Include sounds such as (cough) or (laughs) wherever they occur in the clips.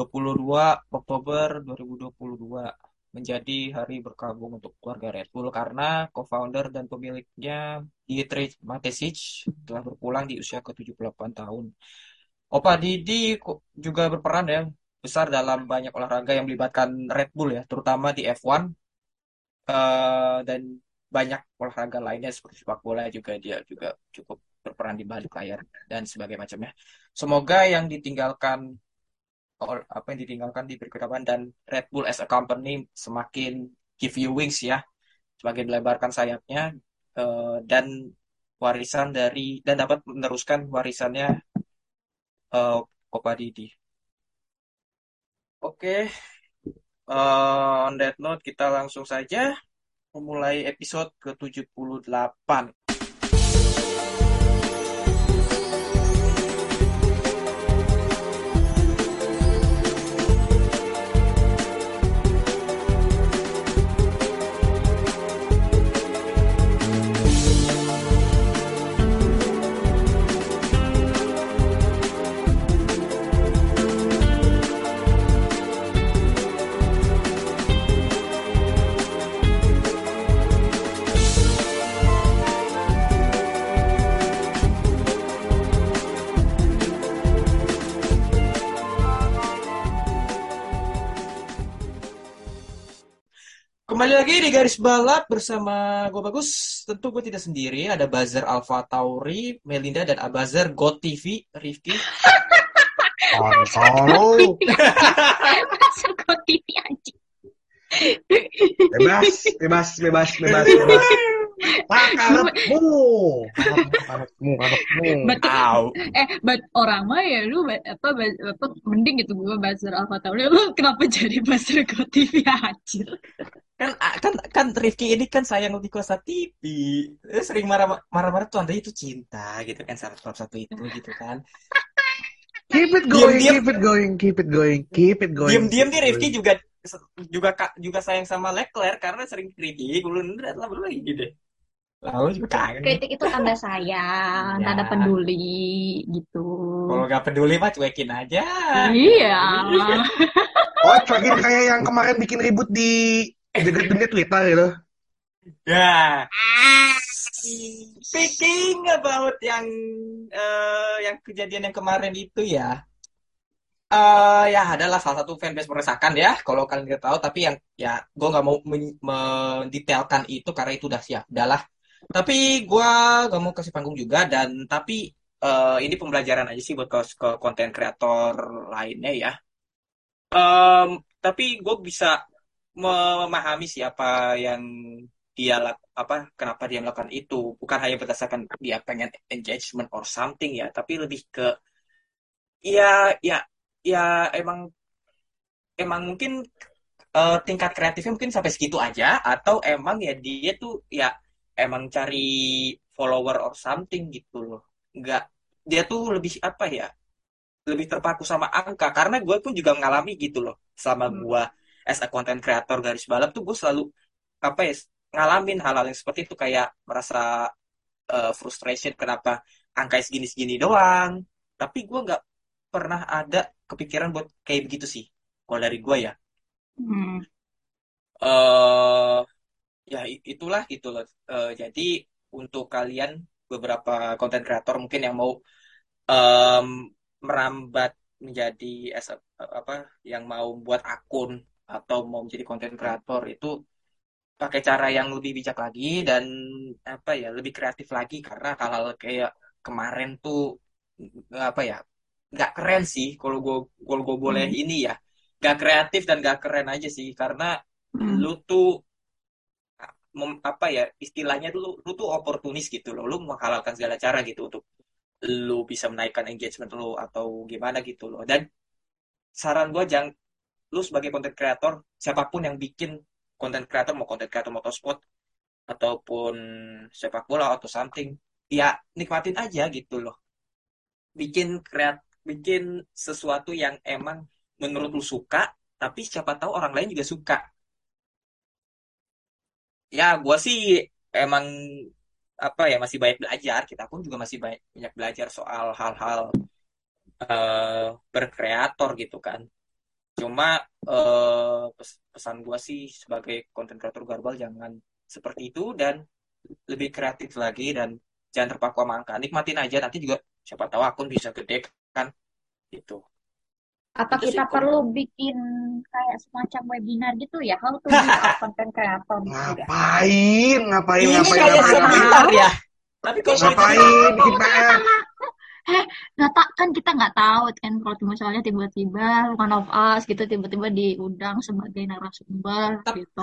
22 Oktober 2022 menjadi hari berkabung untuk keluarga Red Bull karena co-founder dan pemiliknya Dietrich Mateschitz telah berpulang di usia ke-78 tahun. Opa Didi juga berperan ya besar dalam banyak olahraga yang melibatkan Red Bull ya, terutama di F1 uh, dan banyak olahraga lainnya seperti sepak bola juga dia juga cukup berperan di balik layar dan sebagainya macamnya. Semoga yang ditinggalkan apa yang ditinggalkan di berkedapan dan Red Bull as a company semakin give you wings ya, semakin melebarkan sayapnya uh, dan warisan dari dan dapat meneruskan warisannya uh, Copa Didi. Oke, okay. uh, on that note kita langsung saja memulai episode ke-78. Kembali lagi di garis balap bersama gue bagus. Tentu gue tidak sendiri. Ada Buzzer Alpha Tauri, Melinda dan Abazar God TV, Rifki. Buzzer God TV anjing. Bebas, bebas, bebas, bebas, bebas. Pak karepmu. Karepmu, karepmu. Eh, but orang mah ya lu apa, apa mending gitu gue buzzer Alpha Tauri. Lu kenapa jadi buzzer God TV anjir? Kan kan kan Rifki ini kan sayang lebih kuasa TV sering marah marah-marah tuh anda itu cinta gitu kan salah satu itu (laughs) gitu kan keep it going diem, keep it going keep it going keep it going diam diam nih Rifki juga juga juga sayang sama Leclerc karena sering kritik belum lah belum lagi gitu Lalu juga kangen. Kritik itu tanda sayang, ya. tanda peduli gitu. Kalau nggak peduli mah cuekin aja. Iya. (laughs) oh, cuekin kayak yang kemarin bikin ribut di eh deket dunia Twitter gitu. Ya. Speaking about yang uh, yang kejadian yang kemarin itu ya. Uh, ya adalah salah satu fanbase meresahkan ya kalau kalian nggak tahu tapi yang ya gue nggak mau mendetailkan itu karena itu udah siap udahlah tapi gue gak mau kasih panggung juga dan tapi uh, ini pembelajaran aja sih buat ke, ke konten kreator lainnya ya um, tapi gue bisa memahami siapa yang dia apa kenapa dia melakukan itu. Bukan hanya berdasarkan dia pengen engagement or something ya tapi lebih ke ya ya ya emang emang mungkin uh, tingkat kreatifnya mungkin sampai segitu aja atau emang ya dia tuh ya emang cari follower or something gitu loh. Nggak dia tuh lebih apa ya lebih terpaku sama angka. Karena gue pun juga mengalami gitu loh sama hmm. gue as a content creator garis balap tuh gue selalu apa ya ngalamin hal-hal yang seperti itu. Kayak merasa uh, frustration kenapa angka segini-segini doang. Tapi gue nggak pernah ada kepikiran buat kayak begitu sih kalau dari gue ya. Hmm. uh, ya itulah gitu loh. Uh, jadi untuk kalian beberapa konten kreator mungkin yang mau um, merambat menjadi as a, apa yang mau buat akun atau mau menjadi konten kreator itu pakai cara yang lebih bijak lagi dan apa ya lebih kreatif lagi karena hal-hal kayak kemarin tuh apa ya nggak keren sih kalau gue kalau gue boleh hmm. ini ya nggak kreatif dan nggak keren aja sih karena hmm. lu tuh mem, apa ya istilahnya tuh lu, lu tuh oportunis gitu loh lu menghalalkan segala cara gitu untuk lu bisa menaikkan engagement lu atau gimana gitu loh dan saran gue jangan lu sebagai content creator siapa pun yang bikin content creator mau content creator motorsport ataupun sepak bola atau something ya nikmatin aja gitu loh. Bikin kreat bikin sesuatu yang emang menurut lu suka tapi siapa tahu orang lain juga suka. Ya gue sih emang apa ya masih banyak belajar. Kita pun juga masih banyak, banyak belajar soal hal-hal uh, berkreator gitu kan Cuma pes- pesan gua sih sebagai konten kreator Garbal jangan seperti itu dan lebih kreatif lagi dan jangan terpaku sama angka. Nikmatin aja nanti juga siapa tahu akun bisa gede kan gitu. Apa Itu sih kita kok. perlu bikin kayak semacam webinar gitu ya? How to (laughs) be a content creator gitu ya? Ngapain, ngapain, Ini ngapain, kayak ngapain, ngapain. seminar ya. Tapi kalau dari tadi Ngapain bikin PR? Eh, nggak tak kan kita nggak tahu kan kalau misalnya tiba-tiba one of us gitu tiba-tiba diundang sebagai narasumber Tap- gitu.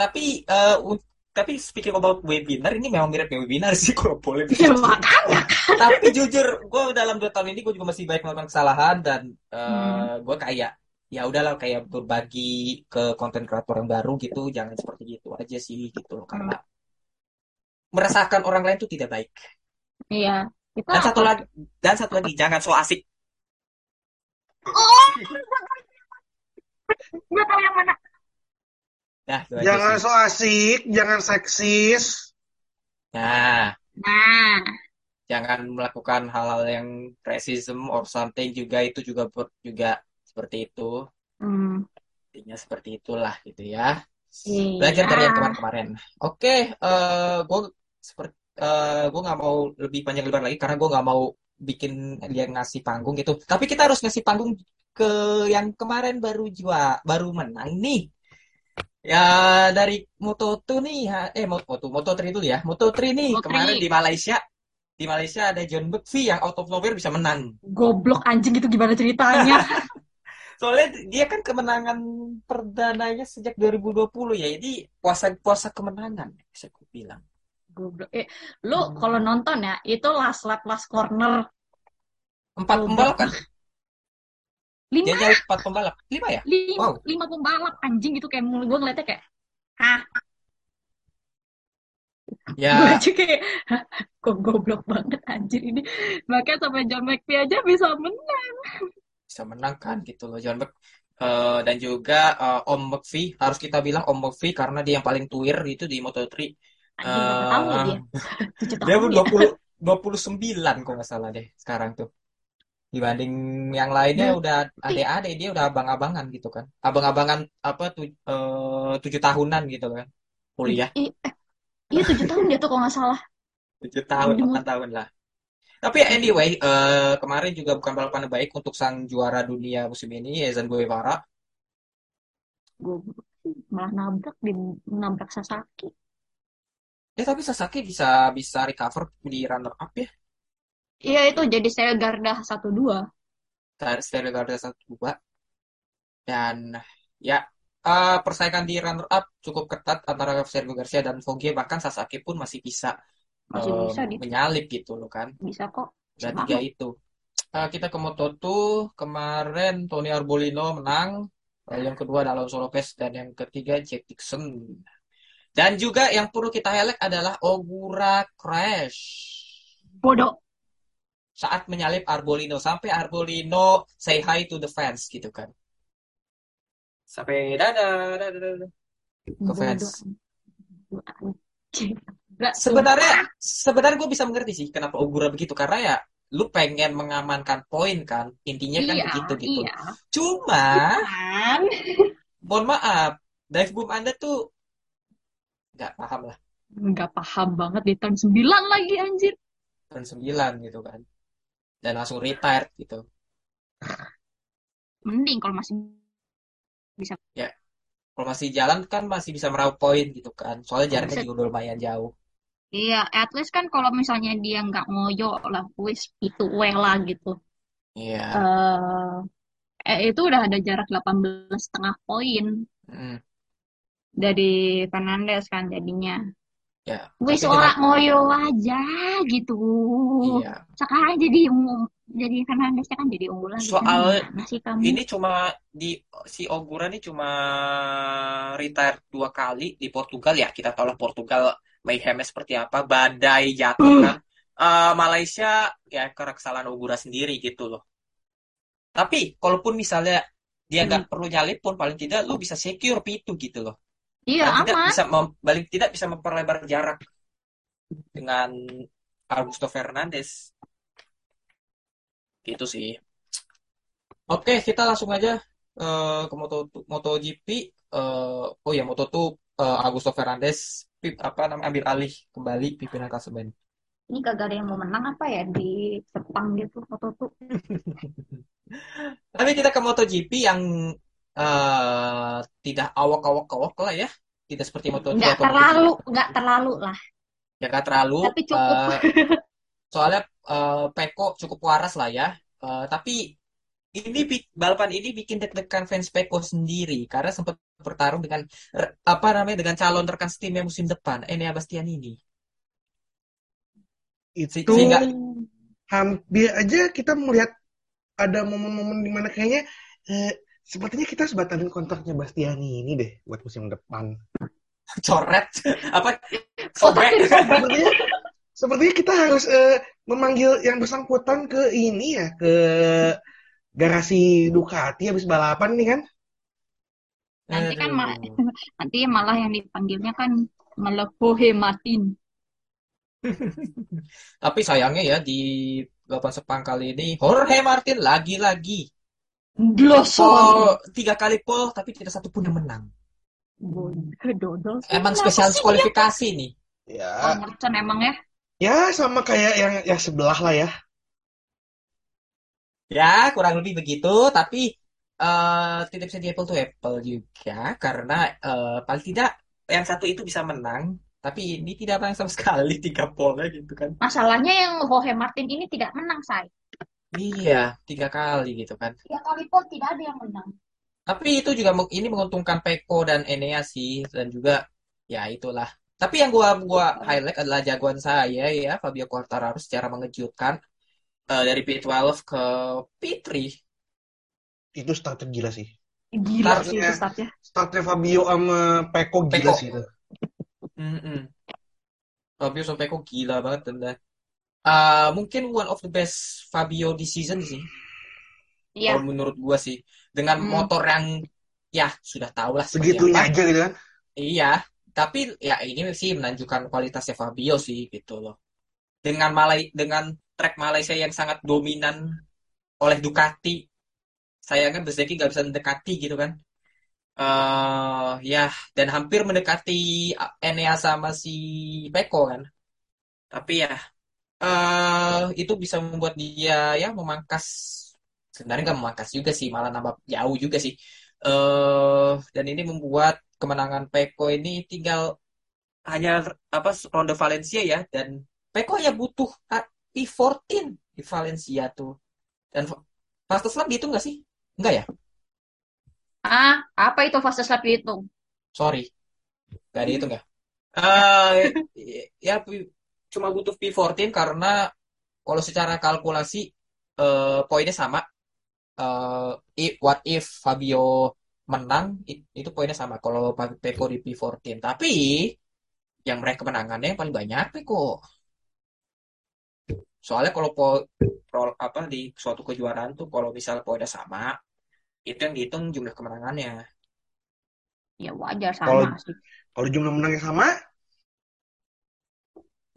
tapi eh, un- tapi speaking about webinar ini memang mirip webinar (laughs) sih kalau boleh Ya makanya tapi jujur gue dalam dua tahun ini gue juga masih banyak melakukan kesalahan dan Hmm. gue kayak ya udahlah kayak berbagi ke konten kreator yang baru gitu jangan seperti gitu aja sih gitu loh karena merasakan orang lain itu tidak baik. Iya kita dan satu apa- lagi dan satu lagi jangan so asik. Nggak tahu yang mana. nah itu Jangan sih. so asik, jangan seksis. nah. Nah, jangan melakukan hal-hal yang racism or something juga itu juga ber- juga seperti itu. Hmm, intinya seperti itulah gitu ya. Iya. belajar dari yang kemarin-kemarin. Oke eh gue seperti gue nggak mau lebih panjang lebar lagi karena gue nggak mau bikin dia ngasih panggung gitu tapi kita harus ngasih panggung ke yang kemarin baru jua baru menang nih ya dari Moto2 nih eh Moto Moto3 dulu ya Moto3 nih Moto3. kemarin di Malaysia di Malaysia ada John McPhee yang out of nowhere bisa menang Goblok anjing itu gimana ceritanya? (laughs) Soalnya dia kan kemenangan perdananya sejak 2020 ya. Jadi puasa puasa kemenangan bisa aku bilang. Goblok. Eh, lu kalau nonton ya, itu last lap last corner Empat pembalap kan? Dia lima nyalip empat pembalap. Lima ya? lima, Wow. lima pembalap anjing gitu kayak gue ngeliatnya kayak hah gue Ya, aja kayak kok goblok banget anjir ini makanya sampai John McPhee aja bisa menang bisa menang kan gitu loh John Mc eh, dan juga eh, Om McPhee harus kita bilang Om McPhee karena dia yang paling tuir itu di Moto3. Anjing berapa tahun dia (laughs) tujuh Dia pun ya 20 29 kalau nggak salah deh sekarang tuh. Dibanding yang lainnya Berarti- udah adik-adik dia udah abang-abangan gitu kan. Abang-abangan apa tuh eh, tujuh tahunan gitu kan. Kuliah I- eh, iya tujuh tahun dia tuh kalau nggak salah tujuh tahun, delapan tahun lah. Tapi anyway, eh, kemarin juga bukan balapan baik untuk sang juara dunia musim ini, Ezan Guevara. gue malah nabrak di nabrak Sasaki Ya tapi Sasaki bisa bisa recover di runner up ya. iya itu jadi saya Garda satu dua Dari Stereo Garda 1-2. Dan ya eh, persaingan di runner up cukup ketat antara Sergio Garcia dan Foggia bahkan Sasaki pun masih bisa masih eh, bisa dia menyalip gitu loh kan. bisa kok Dan tiga itu. Eh, kita ke Moto2 kemarin Tony Arbolino menang. Yang kedua ada Alonso Lopez dan yang ketiga Jack Dixon. Dan juga yang perlu kita highlight adalah Ogura Crash bodoh saat menyalip Arbolino sampai Arbolino say hi to the fans gitu kan. Sampai dadah, dadah, dadah. Ke fans. Sebenarnya sebenarnya gue bisa mengerti sih kenapa Ogura begitu karena ya lu pengen mengamankan poin kan intinya kan iya begitu gitu. iya Cuma kan (laughs) mohon maaf dive boom Anda tuh nggak paham lah nggak paham banget di tahun 9 lagi anjir tahun 9 gitu kan dan langsung retired gitu. (laughs) mending kalau masih Kalau masih jalan kan masih bisa meraup poin gitu kan. Soalnya jaraknya Bisa. juga udah lumayan jauh. iya at least kan kalau misalnya dia nggak ngoyo lah wis itu well lah gitu Iya. eh eh, itu udah ada jarak 18 setengah poin Mm, dari Fernandes kan jadinya ya. wis ora ngoyo aja gitu iya. sekarang jadi jadi Fernandesnya kan jadi unggulan gitu Soal gimana sih kamu ini cuma di si Ogura ini cuma retire dua kali di Portugal ya. Kita tahu lah Portugal mayhemnya seperti apa, badai jatuh kan. Eh, Malaysia ya karena kesalahan Ogura sendiri gitu loh. Tapi kalaupun misalnya dia Hmm. nggak perlu nyalip pun paling tidak lu bisa secure P2 gitu loh. Iya Paling tidak aman bisa mem- paling tidak bisa memperlebar jarak dengan Augusto Fernandes. Gitu sih. Oke, kita langsung aja eh, ke Moto MotoGP eh, oh ya Moto2 eh, Augusto Fernandez pip, apa namanya ambil alih kembali pimpinan klasemen. Ini kagak ada yang mau menang apa ya di Sepang gitu foto tuh. (laughs) Tapi kita ke MotoGP yang eh, tidak awak-awak-awak lah ya. Tidak seperti Moto2 Nggak terlalu, nggak terlalu lah. Ya nggak terlalu. Tapi cukup. eh, soalnya eh, Peko cukup waras lah ya. Eh, tapi ini balapan ini bikin deg-degan fans Peko sendiri karena sempat bertarung dengan apa namanya dengan calon rekan setimnya musim depan, Enea Bastianini. Se- Itu Sehingga hampir aja kita melihat ada momen-momen di mana kayaknya eh, sepertinya kita harus batalin kontraknya Bastiani ini deh buat musim depan. coret apa sobek. Sepertinya sepertinya kita harus eh, memanggil yang bersangkutan ke ini ya ke garasi Ducati habis balapan nih kan. nanti kan ma- (laughs) nanti malah yang dipanggilnya kan malah Jorge Martin. Tapi sayangnya ya di balapan Sepang kali ini Jorge Martin lagi-lagi Gloson. pole tiga kali pole tapi tidak satu pun yang menang. Dodol. Emang dia? kualifikasi nih. Ya, Emerson emang ya. ya sama kayak yang ya sebelah lah ya. Ya, kurang lebih begitu, tapi eh, tidak bisa di apple to apple juga karena eh, paling tidak yang satu itu bisa menang, tapi ini tidak menang sama (laughs) sekali tiga pole gitu kan. Masalahnya yang Jorge Martin ini tidak menang, say. Iya, tiga kali gitu kan. Tiga kali pun tidak ada yang menang. Tapi itu juga ini menguntungkan Peko dan Enea sih dan juga ya itulah. Tapi yang gua gua highlight adalah jagoan saya ya Fabio Quartararo secara mengejutkan eh, dari P12 ke P3. Itu start gila sih. Gila Startnya- sih itu startnya. Startnya Fabio sama Peko gila Peko. sih itu. Mm-mm. Fabio sampai kok gila banget dan uh, mungkin one of the best Fabio di season sih. Iya. Kalau menurut gua sih dengan Hmm. motor yang ya sudah tahu lah Segitunya apa. aja gitu kan. Iya, tapi ya ini sih menunjukkan kualitasnya Fabio sih gitu loh. Dengan Malai dengan track Malaysia yang sangat dominan oleh Ducati, sayangnya Bezzecchi nggak bisa mendekati gitu kan. eh ya dan hampir mendekati Enea sama si Peko kan. Tapi ya eh itu bisa membuat dia ya memangkas sebenarnya nggak memangkas juga sih, malah nambah jauh juga sih. eh dan ini membuat kemenangan Peko ini tinggal hanya apa ronde Valencia ya dan Peko ya butuh P14 di Valencia tuh. Dan fastest lap dihitung nggak sih? Enggak ya? Ah, apa itu fase lap itu? Sorry. Gak dihitung ya? (laughs) Eh ya P- cuma butuh P14 karena kalau secara kalkulasi eh, poinnya sama. Eh, i- what if Fabio menang itu poinnya sama kalau Peko di P14. Tapi yang meraih kemenangannya yang paling banyak Peko. Soalnya kalau po, pro- apa di suatu kejuaraan tuh kalau misal poinnya sama itu yang dihitung jumlah kemenangannya. Ya wajar sama sih. kalau jumlah menangnya sama,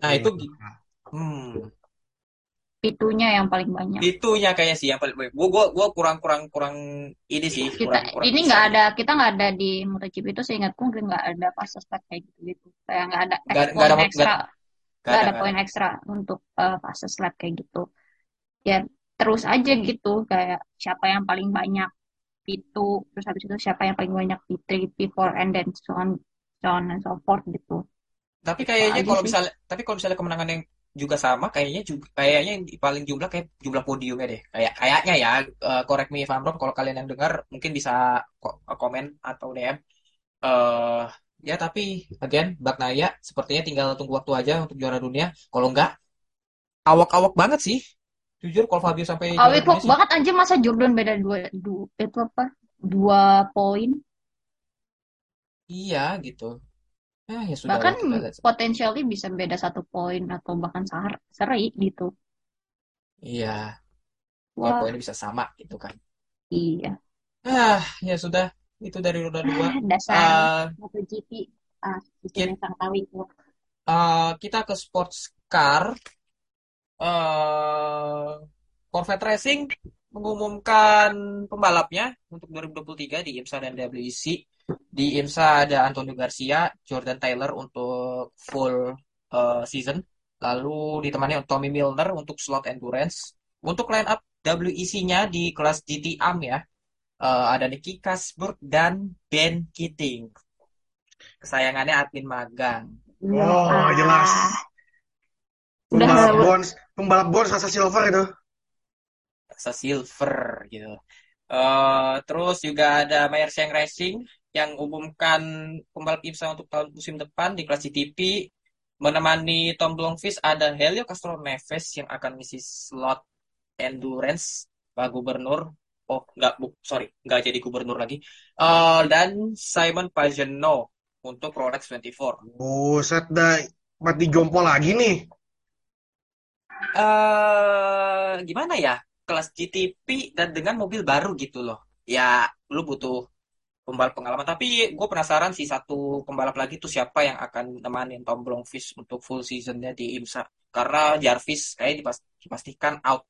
Nah, ya itu hmm, Itunya yang paling banyak. itunya kayaknya sih yang paling gua gua gua kurang kurang kurang ini sih, Kita kurang kurang ini nggak ada kita nggak ada di MotoGP itu seingatku nggak ada fase lap kayak gitu gitu. Kayak nggak ada ada poin nggak ekstra, nggak ada ada poin ada. ekstra untuk eh, fase lap kayak gitu. Ya terus aja gitu kayak siapa yang paling banyak itu terus habis itu siapa yang paling banyak P3, P4 and then so on so on and so forth gitu. Tapi kayaknya kalau sih. misalnya tapi kalau misalnya kemenangan yang juga sama, kayaknya juga kayaknya yang paling jumlah kayak jumlah podiumnya deh. Kayak kayaknya ya, eh, correct me if I'm wrong. Kalau kalian yang dengar mungkin bisa ko- komen atau DM. eh ya tapi again Bagnaya sepertinya tinggal tunggu waktu aja untuk juara dunia. Kalau enggak, awak-awak banget sih. Jujur kalau Fabio sampai dunia sih. banget aja masa Jordan beda dua, dua itu apa? Dua poin. Iya gitu. Ah, ya sudah Bahkan kita potensialnya bisa beda satu poin atau bahkan seri gitu. Iya, Wah, poinnya bisa sama gitu kan. iya. Ah, ya sudah. Itu dari roda dua. Ah, dasar Eh, MotoGP. Ah, kit- bikin tahu itu. eh, kita ke sports car. Eh, Corvette Racing mengumumkan pembalapnya untuk 2023 di IMSA dan WEC. Di IMSA ada Antonio Garcia, Jordan Taylor untuk full uh, season. Lalu ditemani Tommy Milner untuk slot endurance. Untuk line up WEC-nya di kelas GT AM ya. Uh, ada Nicky Kasburg dan Ben Keating. Kesayangannya admin magang. Oh, jelas. Udah Pembalap. Bones, pembalap Bones rasa silver itu. Rasa silver gitu. Uh, terus juga ada Meyerseng Racing yang umumkan pembalap IMSA untuk tahun musim depan di kelas GTP. Menemani Tom Blomqvist ada Helio Castro Neves yang akan ngisi slot endurance Pak Gubernur. Oh, nggak, bu, sorry, nggak jadi gubernur lagi. Uh, dan Simon Pageno untuk Rolex 24. Buset dah, mati jompo lagi nih. eh gimana ya? Kelas GTP dan dengan mobil baru gitu loh. Ya, lu butuh pembalap pengalaman. Tapi gue penasaran sih satu pembalap lagi tuh siapa yang akan nemanin Tom Blomqvist untuk full seasonnya di IMSA. Karena Jarvis kayak dipas- dipastikan out.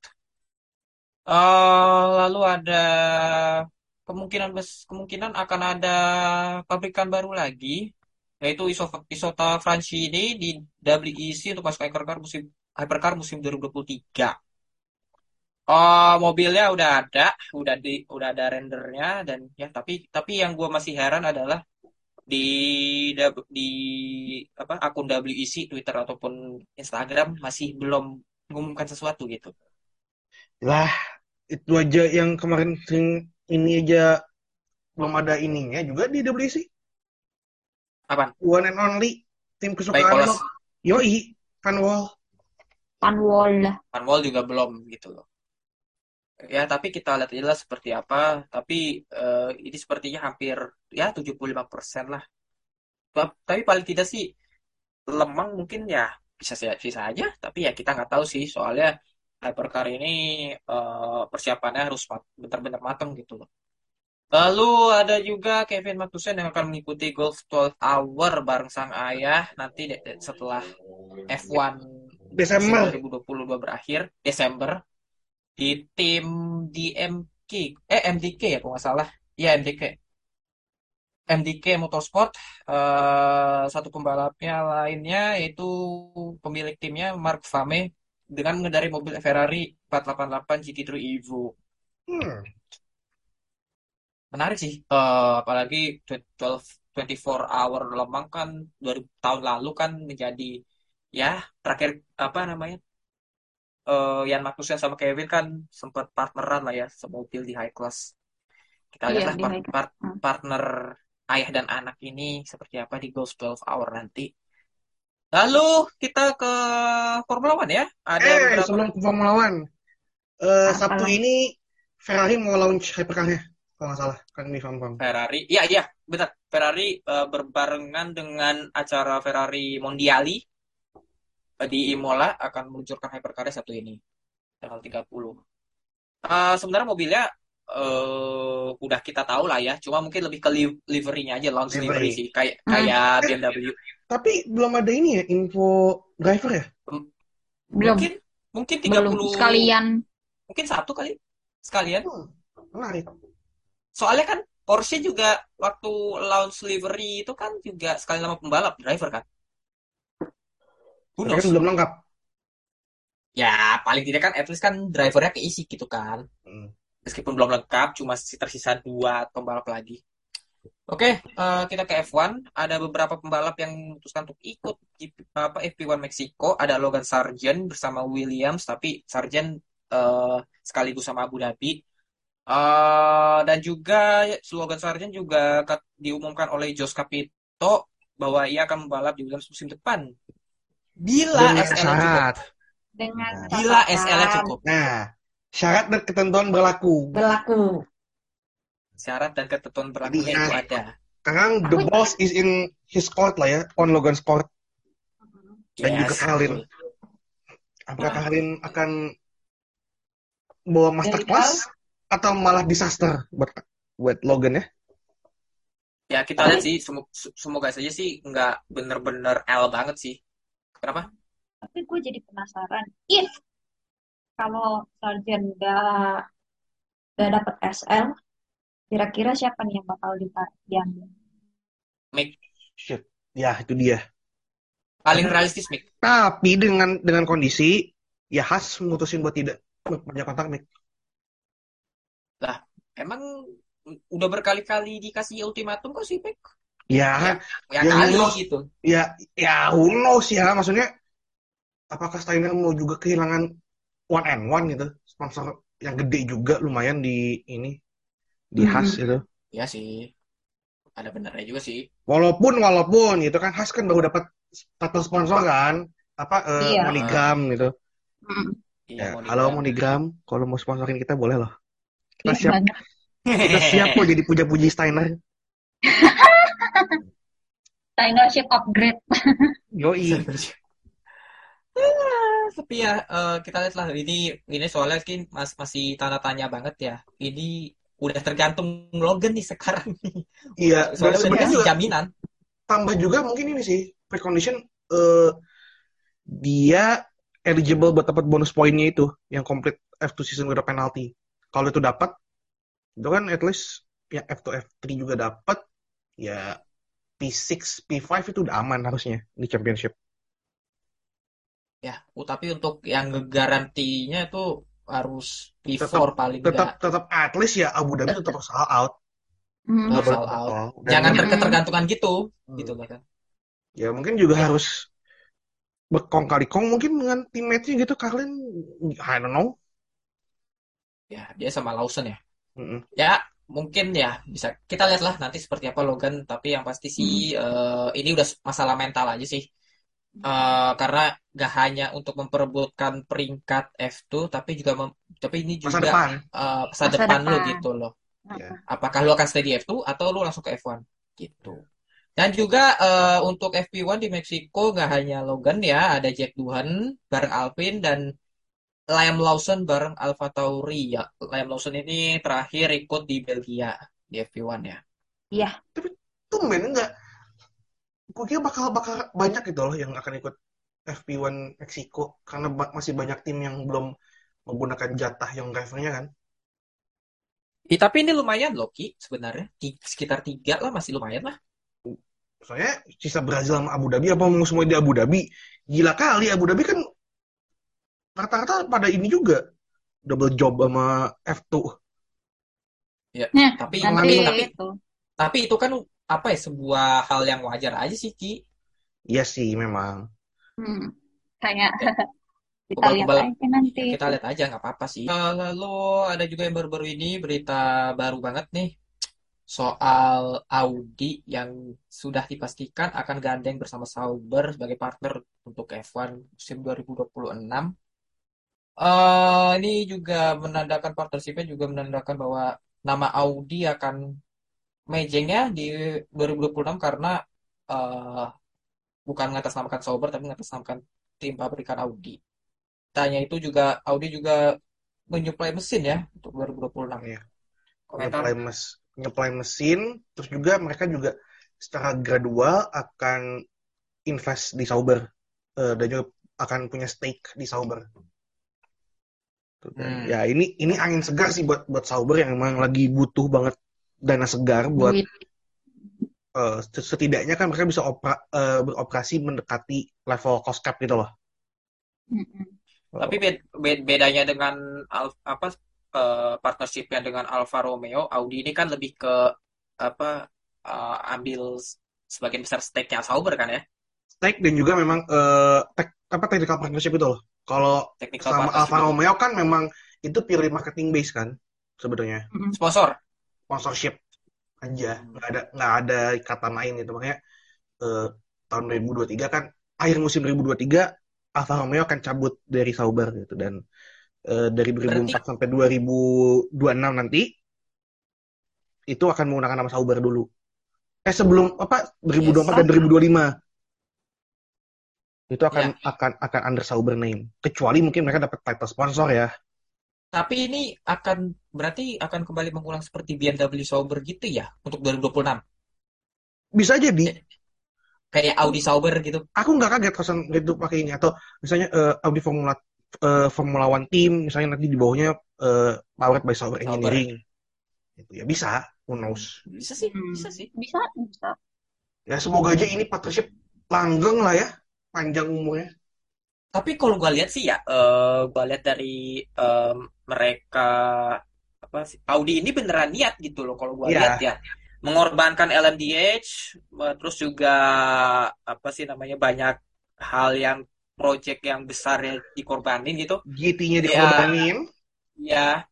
Eh, lalu ada kemungkinan kemungkinan akan ada pabrikan baru lagi yaitu Iso- Isota Francini di WEC untuk masuk hypercar musim hypercar musim 2023. Oh, mobilnya udah ada, udah di udah ada rendernya dan ya tapi tapi yang gue masih heran adalah di di apa akun WEC Twitter ataupun Instagram masih belum mengumumkan sesuatu gitu. Lah, itu aja yang kemarin sering ini aja belum ada ininya juga di WC. Apaan? One and only tim kesukaan lo. Yoi, Panwall. Panwall lah. Panwall juga belum gitu loh. Ya, tapi kita lihat aja lah seperti apa. Tapi eh, ini sepertinya hampir ya 75% lah. Ta- Tapi paling tidak sih lemang mungkin ya bisa saja bisa aja. Tapi ya kita nggak tahu sih soalnya hypercar ini eh, persiapannya harus benar-benar matang gitu loh. Lalu ada juga Kevin Magnussen yang akan mengikuti Golf 12 Hour bareng sang ayah nanti setelah F1 musim Desember. 2022 berakhir Desember di tim DMK eh MDK ya kalau nggak salah. Ya MDK MDK Motorsport eh, satu pembalapnya lainnya yaitu pemilik timnya Mark Fame dengan mengendarai mobil Ferrari 488 GT3 Evo. Hmm. menarik sih Eh, apalagi 12 24 hour Lemang kan 2000 tahun lalu kan menjadi ya terakhir apa namanya eh Ian Magnussen sama Kevin kan sempat partneran lah ya semobil di high class. Kita Iya, lihatlah di par- high class. par- Hmm. partner ayah dan anak ini seperti apa di Ghost 12 Hour nanti. Lalu kita ke Formula One ya. Ada Eh, beberapa sebelum ke Formula One, eh, Apa Sabtu ini Ferrari mau launch hypercar-nya, kalau nggak salah, kan di Fam-Fam. Ferrari. Iya, iya, benar. Ferrari eh, berbarengan dengan acara Ferrari Mondiali di Imola akan meluncurkan hypercar Sabtu ini, tanggal 30. Eh, sebenarnya mobilnya eh, udah kita tahu lah ya, cuma mungkin lebih ke li- livery-nya aja, launch livery Livery. sih, kayak Hmm. kayak Eh, BMW. tapi belum ada ini ya, info driver ya? M- Belum, Mungkin mungkin belum. 30 Sekalian. mungkin satu kali sekalian. Hmm, menarik. Soalnya kan Porsche juga waktu launch livery itu kan juga sekali nama pembalap driver kan. Tapi kan belum lengkap. Ya, paling tidak kan at least kan drivernya keisi gitu kan. Hmm. Meskipun belum lengkap, cuma si- tersisa dua pembalap lagi. Oke, eh, kita ke F1. Ada beberapa pembalap yang memutuskan untuk ikut apa, FP1 Meksiko. Ada Logan Sargent bersama Williams, tapi Sargent eh, sekaligus sama Abu Dhabi. Eh, dan juga Logan Sargent juga diumumkan oleh Jos Capito bahwa ia akan membalap di Williams musim depan. Bila Dengan cukup. syarat. Dengan Nah. Bila catatan cukup. Nah, syarat dan ketentuan berlaku. berlaku. Syarat dan ketentuan berlakunya Jadi, itu nah, ada. Sekarang the Aku- boss is in his court lah ya, on Logan's court. Dan juga Yes, Kalin. betul. Apakah Kalin akan bawa masterclass atau malah disaster buat buat Logan ya? Ya kita lihat sih, semo- semoga saja sih nggak bener-bener L banget sih. Kenapa? Tapi gue jadi penasaran. If kalau Sargent udah gak dapet SL, kira-kira siapa nih yang bakal diambil? Mick Shit. Ya, itu dia. paling realistis Mick. Tapi dengan dengan kondisi ya khas mutusin buat tidak banyak kontak Mick. Lah, emang udah berkali-kali dikasih ultimatum kok sih Mick? Ya, Ya Ya, kali lolos. gitu. ya, ya who knows ya. Maksudnya apakah Steiner mau juga kehilangan one and one gitu? Sponsor yang gede juga lumayan di ini di Hmm. khas gitu. Ya sih. Ada benernya juga sih. Walaupun walaupun gitu kan khas kan baru dapat title sponsor kan apa eh, Iya. Monogram gitu. Hmm, Iya, Ya, mau halo. Monogram, kalau mau sponsorin kita boleh loh. Kita iya siap, banget. kita siap kok jadi puja-puji Steiner. (laughs) Steinership upgrade. Yoi. Tapi ya eh, kita lihat lah ini ini soalnya kan mas, masih tanda tanya banget ya. Ini udah tergantung Logan nih sekarang nih. Iya, Soalnya udah juga jaminan. tambah juga mungkin ini sih precondition eh dia eligible buat dapat bonus poinnya itu yang complete F2 season without penalty. Kalau itu dapat, itu kan at least ya F2 F3 juga dapat, ya P6 P5 itu udah aman harusnya di championship. Ya, uh, tapi untuk yang ngegarantinya itu harus P4 Tetap- paling Tetap enggak. tetap at least ya Abu Dhabi tetap harus all out. Hmm. Harus boleh all out. Jangan ter ketergantungan gitu, Hmm. gitu kan. ya mungkin juga Ya. harus berkong kali kong mungkin dengan teammate-nya gitu Carlin I don't know. Ya, dia sama Lawson ya. Mm-mm. Ya, mungkin ya bisa kita lihatlah nanti seperti apa Logan, tapi yang pasti sih eh, ini udah masalah mental aja sih. Eh, karena gak hanya untuk memperebutkan peringkat F2 tapi juga mem- tapi ini Masa juga depan. eh, masa Masa depan lo depan. gitu loh. Ya. Apakah lo akan stay di F2 atau lo langsung ke F1 gitu. Dan juga eh, untuk FP1 di Meksiko nggak hanya Logan ya, ada Jack Doohan bareng Alpine dan Liam Lawson bareng Alfa Tauri ya. Liam Lawson ini terakhir ikut di Belgia di FP1 ya. Iya. Tumben enggak. Gue kira bakal bakal banyak gitu loh yang akan ikut FP1 Meksiko karena ba- masih banyak tim yang belum menggunakan jatah yang drivernya kan. Ih, tapi ini lumayan loh Ki sebenarnya. Di sekitar tiga lah masih lumayan lah. Soalnya sisa Brazil sama Abu Dhabi apa mau semua di Abu Dhabi? Gila kali Abu Dhabi kan rata-rata pada ini juga double job sama F2. Nah, Tapi nanti tapi itu. tapi itu kan apa ya sebuah hal yang wajar aja sih Ki. Iya sih memang. Hmm. Kayak (laughs) kita lihat aja nanti. kita lihat aja nggak apa-apa sih. Eh, Lalu ada juga yang baru-baru ini berita baru banget nih soal Audi yang sudah dipastikan akan gandeng bersama Sauber sebagai partner untuk F1 musim 2026. Eh, ini juga menandakan partnershipnya juga menandakan bahwa nama Audi akan mejengnya di 2026 karena eh, bukan mengatasnamakan Sauber tapi mengatasnamakan tim pabrikan Audi. Tanya itu juga Audi juga menyuplai mesin ya untuk 2026. Iya. Komentar Ngeplay mes ngeplay mesin, terus juga mereka juga secara gradual akan invest di Sauber Eh, dan juga akan punya stake di Sauber. Tuh kan. Hmm. Ya ini ini angin segar sih buat buat Sauber yang memang lagi butuh banget dana segar buat Duit. eh, setidaknya kan mereka bisa opera- eh, beroperasi mendekati level cost cap gitu loh. Mm-mm. Tapi bed- bed- bedanya dengan Al- apa eh, partnershipnya dengan Alfa Romeo, Audi ini kan lebih ke apa eh, ambil sebagian besar stake-nya Sauber kan ya, Stake dan juga memang eh, tek- apa technical partnership itu loh. Kalau sama Alfa itu. Romeo kan memang itu purely marketing base kan sebenarnya. Mm-mm. Sponsor. sponsorship aja nggak ada nggak ada ikatan lain gitu makanya eh, tahun 2023 kan akhir musim 2023 Alfa Romeo akan cabut dari Sauber gitu dan eh, dari 2004 Berarti sampai 2026 nanti itu akan menggunakan nama Sauber dulu eh sebelum apa 2024 dan 2025 itu akan ya. akan akan under Sauber name kecuali mungkin mereka dapat title sponsor ya Tapi ini akan berarti akan kembali mengulang seperti BMW Sauber gitu ya untuk 2026. bisa jadi Kayak Audi Sauber gitu. aku nggak kaget kalau itu pakai ini atau misalnya eh, Audi Formula eh, Formula One team misalnya nanti di bawahnya eh, powered by software Sauber. engineering. Itu ya bisa, who knows. Bisa sih, Hmm. bisa sih. Bisa, bisa. Ya semoga aja ini partnership langgeng lah ya, panjang umurnya. Tapi kalau gue lihat sih ya, eh gue lihat dari em, mereka apa sih Audi ini beneran niat gitu loh kalau gue Iya. lihat ya mengorbankan LMDH, eh, terus juga apa sih namanya banyak hal yang project yang besar ya dikorbanin gitu. GT-nya Ya, dikorbanin. ya GT-nya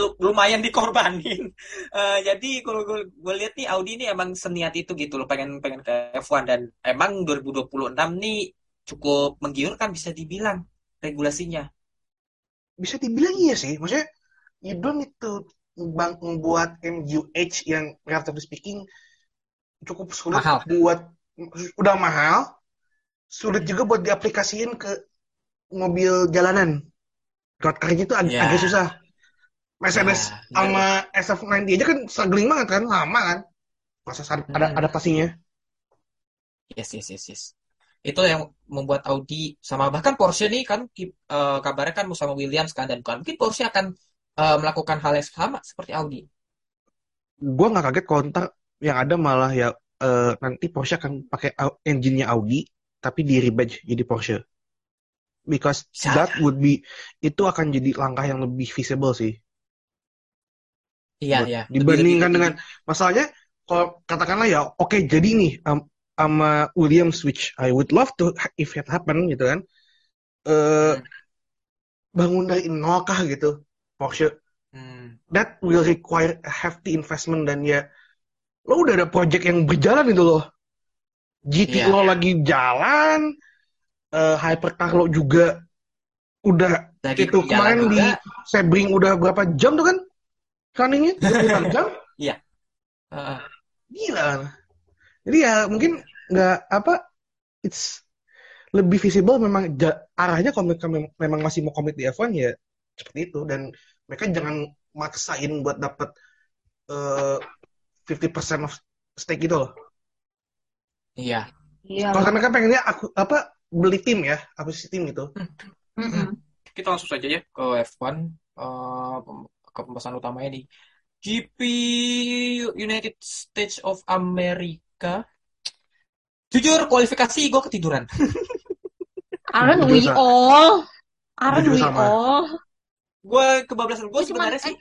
lu- lumayan dikorbanin. (laughs) Eh, jadi kalau gue, gue lihat nih Audi ini emang seniat itu gitu loh pengen pengen ke F1 dan emang 2026 nih cukup menggiurkan bisa dibilang regulasinya. Bisa dibilang iya sih, maksudnya you don't need to bang membuat MUH yang relatively speaking cukup sulit Mahal. buat udah mahal, sulit juga buat diaplikasiin ke mobil jalanan. Road car-nya itu ag- Ya. agak susah. Mercedes Ya, sama SF90 aja kan struggling banget kan, lama kan proses ad- ada Hmm. adaptasinya. Yes, yes, yes, yes. Itu yang membuat Audi sama bahkan Porsche nih kan eh, kabarnya kan sama Williams kan dan bukan mungkin Porsche akan eh, melakukan hal yang sama seperti Audi. Gue nggak kaget ntar yang ada malah ya eh, nanti Porsche akan pakai engine-nya Audi tapi di rebadge jadi Porsche. Because Bisa. that would be itu akan jadi langkah yang lebih visible sih. Iya, iya. Dibandingkan Lebih- dengan masalahnya kalau katakanlah ya oke jadi nih am- sama Williams which I would love to if it happen gitu kan. Eh Hmm. bangun dari nol kah gitu Porsche Hmm, that will require a hefty investment dan ya lo udah ada project yang berjalan itu loh. GT Iya. lo lagi jalan, eh hypercar lo juga udah lagi itu kemarin di juga. Sebring udah berapa jam tuh kan runningnya? (laughs) 28 jam? Heeh. Gila kan? Jadi ya mungkin nggak apa, it's lebih visible memang ja- arahnya kalau mereka mem- memang masih mau komit di F1 ya seperti itu dan mereka jangan maksain buat dapat eh 50% of stake gitu loh. Iya. Iya. Kalau mereka pengennya aku apa beli tim ya, akuisisi tim gitu. Mm-mm. Kita langsung saja ya ke F1 eh, pembahasan utamanya di GP United States of America. Jujur kualifikasi gue ketiduran. Aren't we all? Aren't we sama. all? Gue kebablasan gue sebenarnya sih. eh,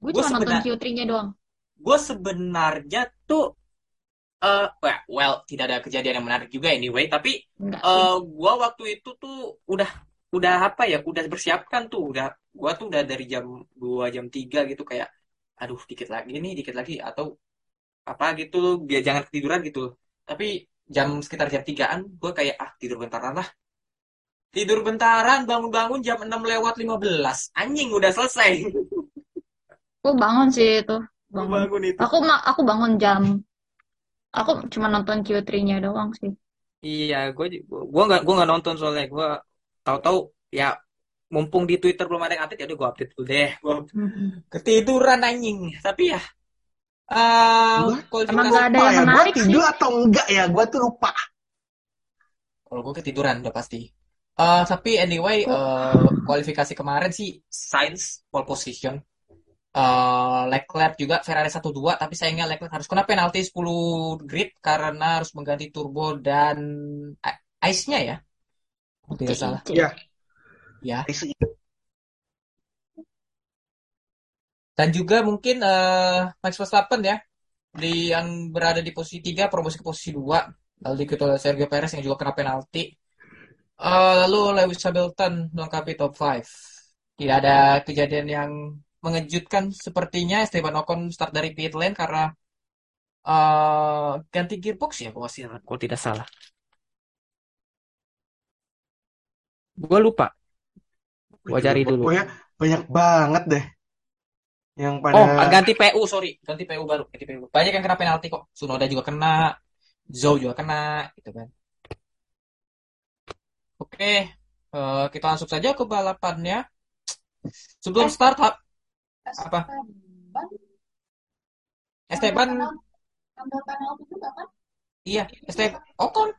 gue Gua cuma nonton sebenar- Q3-nya doang. gue sebenarnya tuh eh well, well, tidak ada kejadian yang menarik juga anyway tapi Enggak sih. eh gue waktu itu tuh udah udah apa ya udah bersiapkan tuh udah gue tuh udah dari jam 2 jam 3 gitu kayak aduh dikit lagi nih dikit lagi atau apa gitu biar jangan ketiduran gitu tapi jam sekitar jam 3an gue kayak ah tidur bentaran lah tidur bentaran bangun-bangun jam 6 lewat 15 anjing udah selesai Aku bangun sih itu. Gua Bangun. bangun itu Aku aku bangun jam. Aku cuma nonton Q3-nya doang sih. Iya, gue gue nggak gue nggak nonton soalnya gue tahu-tahu ya mumpung di Twitter belum ada yang update ya udah gue update dulu deh. Gue Mm-mm. ketiduran anjing. Tapi ya eh Gua- Emang nggak ada yang ya, menarik sih. tidur atau enggak ya, gue tuh lupa. kalau gue ketiduran udah pasti. Eh tapi anyway eh, kualifikasi kemarin sih Sainz pole position. Eh Leclerc juga Ferrari 1-2 tapi sayangnya Leclerc harus kena penalti 10 grid karena harus mengganti turbo dan ice-nya ya. Tidak salah. Ya. Ya. Dan juga mungkin eh, Max Verstappen ya, di yang berada di posisi 3, promosi ke posisi 2. Lalu diikuti oleh Sergio Perez yang juga kena penalti. Eh, lalu Lewis Hamilton melengkapi top 5. Tidak ada kejadian yang mengejutkan sepertinya. Esteban Ocon start dari pit lane karena eh, ganti gearbox ya, kalau tidak salah. Gue lupa. Gua cari dulu. Pokoknya banyak banget deh. Yang pada Oh, ganti PU, sorry. Ganti PU baru. Ganti PU. Banyak yang kena penalti kok. Sunoda juga kena. Zhou juga kena. Gitu kan. Oke. eh, kita langsung saja ke balapannya. Sebelum start, ha- apa? Esteban, Ambil penalti juga kan? iya. Esteban, Ocon.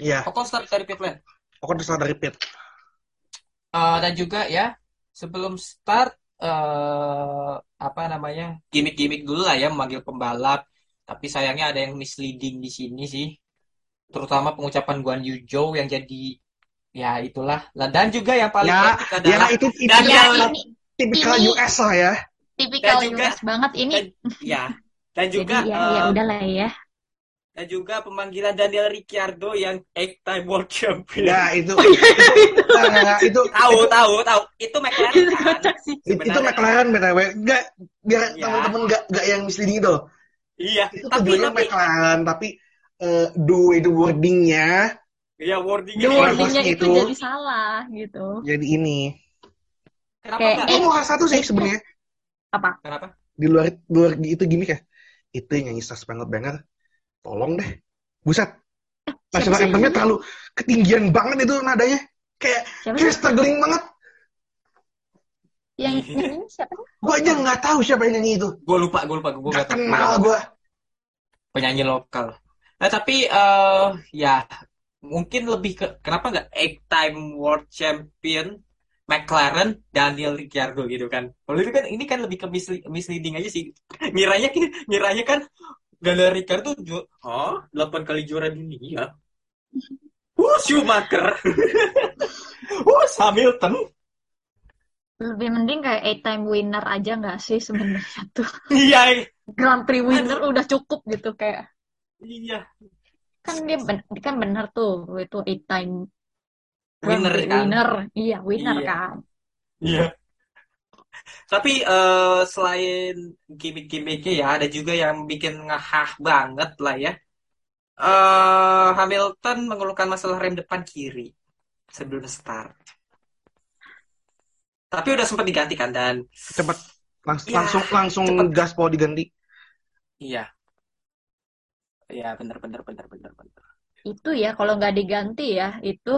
Iya, Ocon start dari pit lane. pokoknya terserah dari pit. Eh, dan juga ya, sebelum start, eh apa namanya gimmick-gimmick dulu lah ya memanggil pembalap. Tapi sayangnya ada yang misleading di sini sih. Terutama pengucapan Guan Yu Zhou yang jadi ya itulah. Lah, Dan juga yang paling Ya, ya adalah itu itu Dan Ya yang ini tipikal ini US lah ya. tipikal dan juga US banget ini. dan ya dan (laughs) Jadi juga ya ya eh, udahlah ya. Dan juga pemanggilan Daniel Ricciardo yang eight time world champion. Ya itu Oh iya, itu nggak, nggak, nggak, itu Tahu, itu tahu, tahu. Itu McLaren itu kan itu. McLaren btw nggak biar Iya, teman-teman nggak nggak yang misleading itu iya. itu Tapi tapi McLaren tapi eh do itu wordingnya ya wordingnya wordingnya itu itu jadi salah gitu. jadi ini kenapa Kayak enggak? eh mau kasih satu sih sebenarnya apa? Kenapa? di luar di luar itu gimmick ya itu yang nyanyi Spangled Banner tolong deh. Buset. Sih yang anthemnya terlalu ketinggian banget itu nadanya. Kayak Siapa kayak struggling banget. Yang (laughs) nyanyi siapa? Gue aja nggak tahu siapa yang nyanyi itu. Gue lupa, gue lupa, gue nggak kenal gue Penyanyi lokal. Nah tapi eh ya mungkin lebih ke kenapa nggak eight time world champion McLaren Daniel Ricciardo gitu kan? Kalau itu kan ini kan lebih ke misle- misleading aja sih. (laughs) Ngiranya ngiranya kan Daniel Ricciardo ju oh 8 kali juara dunia. (laughs) Wah, Schumacher. (laughs) Wah, Hamilton. Lebih mending kayak eight time winner aja nggak sih sebenarnya tuh. (laughs) Iya, Grand Prix winner aduh, udah cukup gitu kayak iya. kan dia ben- kan bener tuh itu eight time Winner kan? winner. Iya, winner Iya, kan. iya. Tapi eh, selain gimmick-gimmicknya ya, ada juga yang bikin ngehah banget lah ya. eh Hamilton mengeluhkan masalah rem depan kiri sebelum start. Tapi udah sempat diganti kan dan cepet langs- ya langsung langsung cepet. gas mau diganti Iya, iya benar benar benar benar benar. Itu ya kalau nggak diganti ya itu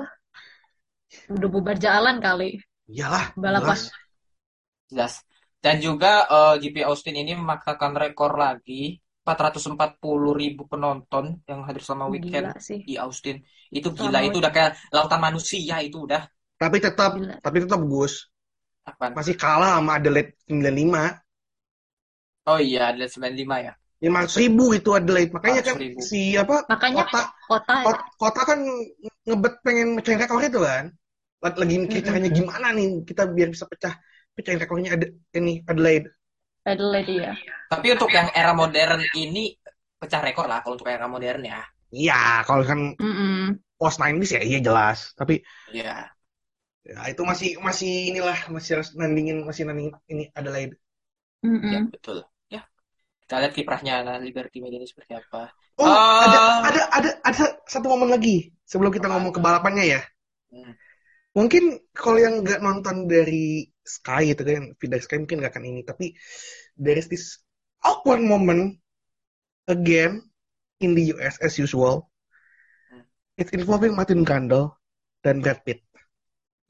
udah bubar jalan kali iyalah balapan. jelas Jelas. Dan juga eh, GP Austin ini memaksakan rekor lagi 440 ribu penonton yang hadir selama weekend Gila sih. di Austin. Itu gila, Selama itu udah kayak lautan manusia itu udah. tapi tetap gila. tapi tetap Gus Apaan? masih kalah sama Adelaide 95 Oh iya, ada 95 ya. 500 ribu itu Adelaide makanya 400 kan ribu. si apa Makanya kota kota ya. kota, kota kan ngebet pengen mecahin rekor itu kan lagi mikir Mm-mm. caranya gimana nih kita biar bisa pecah pecahin rekornya ada ini Adelaide Adelaide ya. Tapi untuk yang era modern ini pecah rekor lah kalau untuk era modern ya. iya kalau kan Mm-mm. post 90s ya iya jelas tapi Iya. ya, itu masih masih inilah masih harus nandingin masih nandingin ini Adelaide Ya, Mm-mm. betul. Ya, kita lihat kiprahnya Liberty Media ini seperti apa. oh ada Eh, ada ada ada satu momen lagi sebelum kita ngomong ke balapannya ya hmm. Mungkin kalau yang nggak nonton dari Sky itu kan, dari Sky mungkin nggak akan ini. Tapi there is this awkward moment again in the US as usual. Hmm. It's involving Martin Brundle dan Brad Pitt.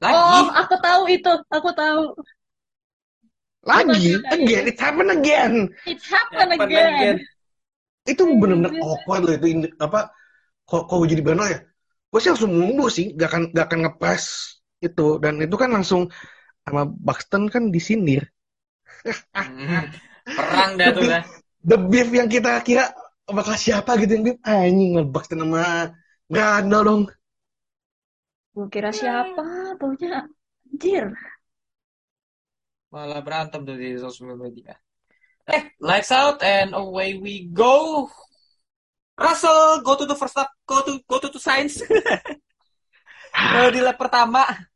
Lagi? Oh, aku tahu itu. Aku tahu. Lagi, again, it happened again. It happened Happen again. again. Itu bener-bener Anjir. awkward loh itu. Apa? Kalau gue jadi Brundle ya, gue sih langsung mundur sih, gak akan gak akan ngepres itu. Dan itu kan langsung sama Buxton kan disindir. Hmm. Perang dah The tuh the beef yang kita kira bakal siapa gitu yang beef anjing Buxton sama Brandel dong. Gue kira siapa? Taunya anjir. Malah berantem tuh di sosial media. Eh, lights out and away we go. Russell, go to the first lap, go to go to, to science. Di lap pertama.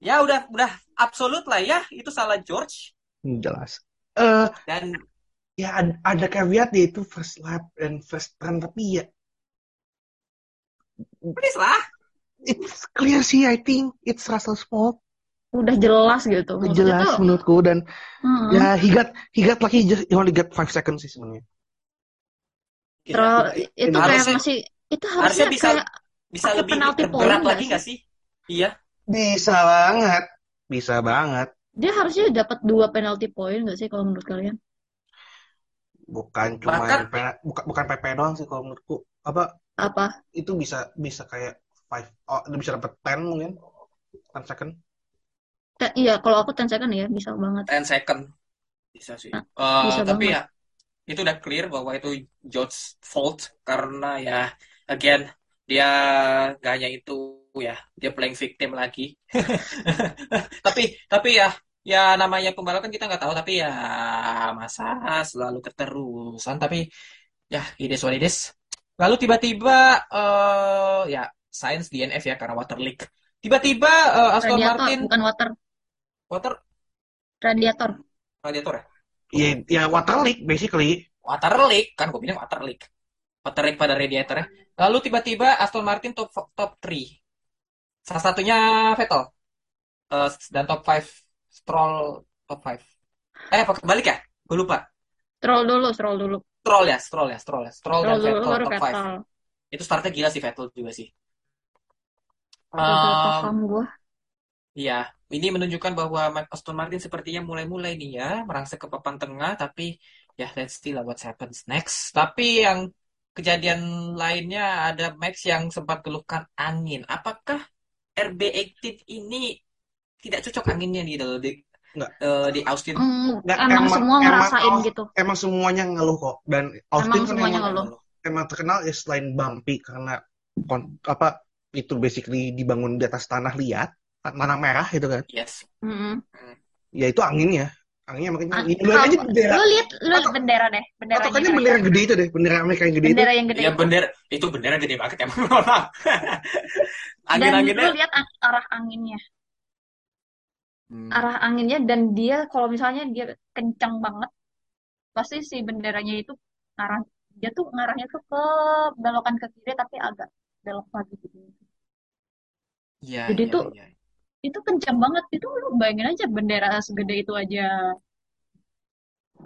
Ya udah udah absolut lah ya, itu salah George Hmm, Jelas. Eh dan ya ada, ada caveat ya itu first lap dan first turn tapi ya please lah. it's clear sih I think it's Russell's fault. Udah jelas gitu. Maksudnya Jelas tuh. menurutku dan hmm, ya he got he got lucky just he only got 5 seconds sih sebenarnya. terlalu- Iya. itu Ini kayak harusnya masih itu harusnya harusnya bisa kayak bisa lebih penalti berat nggak lagi sih? nggak sih? Iya. Bisa banget. Bisa banget. dia harusnya dapat dua penalti point nggak sih kalau menurut kalian? Bukan cuma Bahkan bukan bukan PP doang sih kalau menurutku. Apa Apa? itu bisa bisa kayak 5 oh bisa dapat 10 mungkin 10 second. Iya, kalau aku 10 second ya bisa banget. 10 second bisa sih. Nah, Eh, bisa tapi banget. ya itu udah clear bahwa itu George's fault karena ya again dia gak hanya itu ya dia playing victim lagi. (laughs) Tapi tapi ya ya namanya pembalap kan kita nggak tahu tapi ya masa selalu keterusan tapi ya what it is. Lalu tiba-tiba eh ya Sainz DNF ya karena water leak. Tiba-tiba eh, Aston Radiator, Martin bukan water. water Radiator. radiator ya? Ya, ya water leak basically. Water leak kan gue bilang water leak. Water leak pada radiatornya. Lalu tiba-tiba Aston Martin top top 3. Salah satunya Vettel. Eh, dan top 5 Stroll top 5. Eh apa kebalik ya? Gue lupa. Stroll dulu, stroll dulu. Stroll ya, Stroll ya, Stroll ya. Stroll dan Stroll dulu Vettel top 5. Vettel. Itu startnya gila sih Vettel juga sih. Gue. Iya, ini menunjukkan bahwa Aston Martin sepertinya mulai-mulai nih ya merangsek ke papan tengah, tapi ya let's see lah what happens next. Tapi yang kejadian lainnya ada Max yang sempat keluhkan angin. Apakah RB18 ini tidak cocok anginnya di di, Nggak. eh, di Austin? Hmm, Nggak, emang, emang- semua emang ngerasain Aus- gitu. Emang semuanya ngeluh kok. Dan Austin Emang kan semuanya emang, ngeluh. emang terkenal ya selain bumpy karena kon- apa itu basically dibangun di atas tanah liat, tanah merah gitu kan. Yes. Mm-mm. Ya itu anginnya. Anginnya makanya Ah, ini lu lihat aja bendera. Lu lihat, lu lihat Atau- bendera deh, benderanya Patokannya mereka. bendera gede itu deh, bendera Amerika yang gede itu. Bendera yang gede Ya itu. bendera itu bendera gede banget emang. (laughs) Dan lu Angin-anginnya. lihat arah anginnya, Hmm. arah anginnya dan dia kalau misalnya dia kencang banget, pasti si benderanya itu ngarah dia tuh ngarahnya tuh ke belokan ke kiri tapi agak belok lagi gitu. Iya, Jadi iya, tuh iya. Itu kencang banget itu lu bayangin aja bendera segede itu aja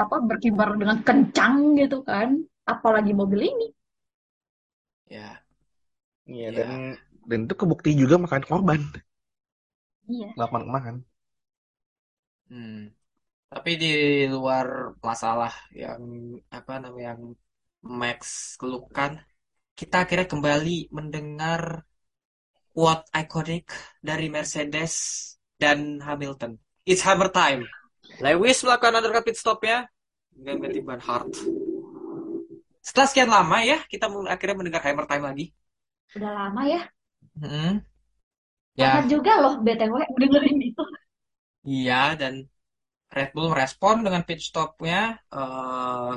apa berkibar dengan kencang gitu kan apalagi mobil ini Ya, Iya, ya. dan dan itu kebukti juga makan korban. iya Lapan kemarin. Hmm. Tapi di luar masalah yang apa namanya yang Max keluhkan, kita akhirnya kembali mendengar quote iconic dari Mercedes dan Hamilton. It's hammer time. Lewis melakukan undercut pit stopnya ganti ban hard. Setelah sekian lama ya, kita akhirnya mendengar hammer time lagi. udah lama ya Hmm. Ya, juga loh BTW dengerin itu Iya, dan Red Bull merespon dengan pit stopnya eh,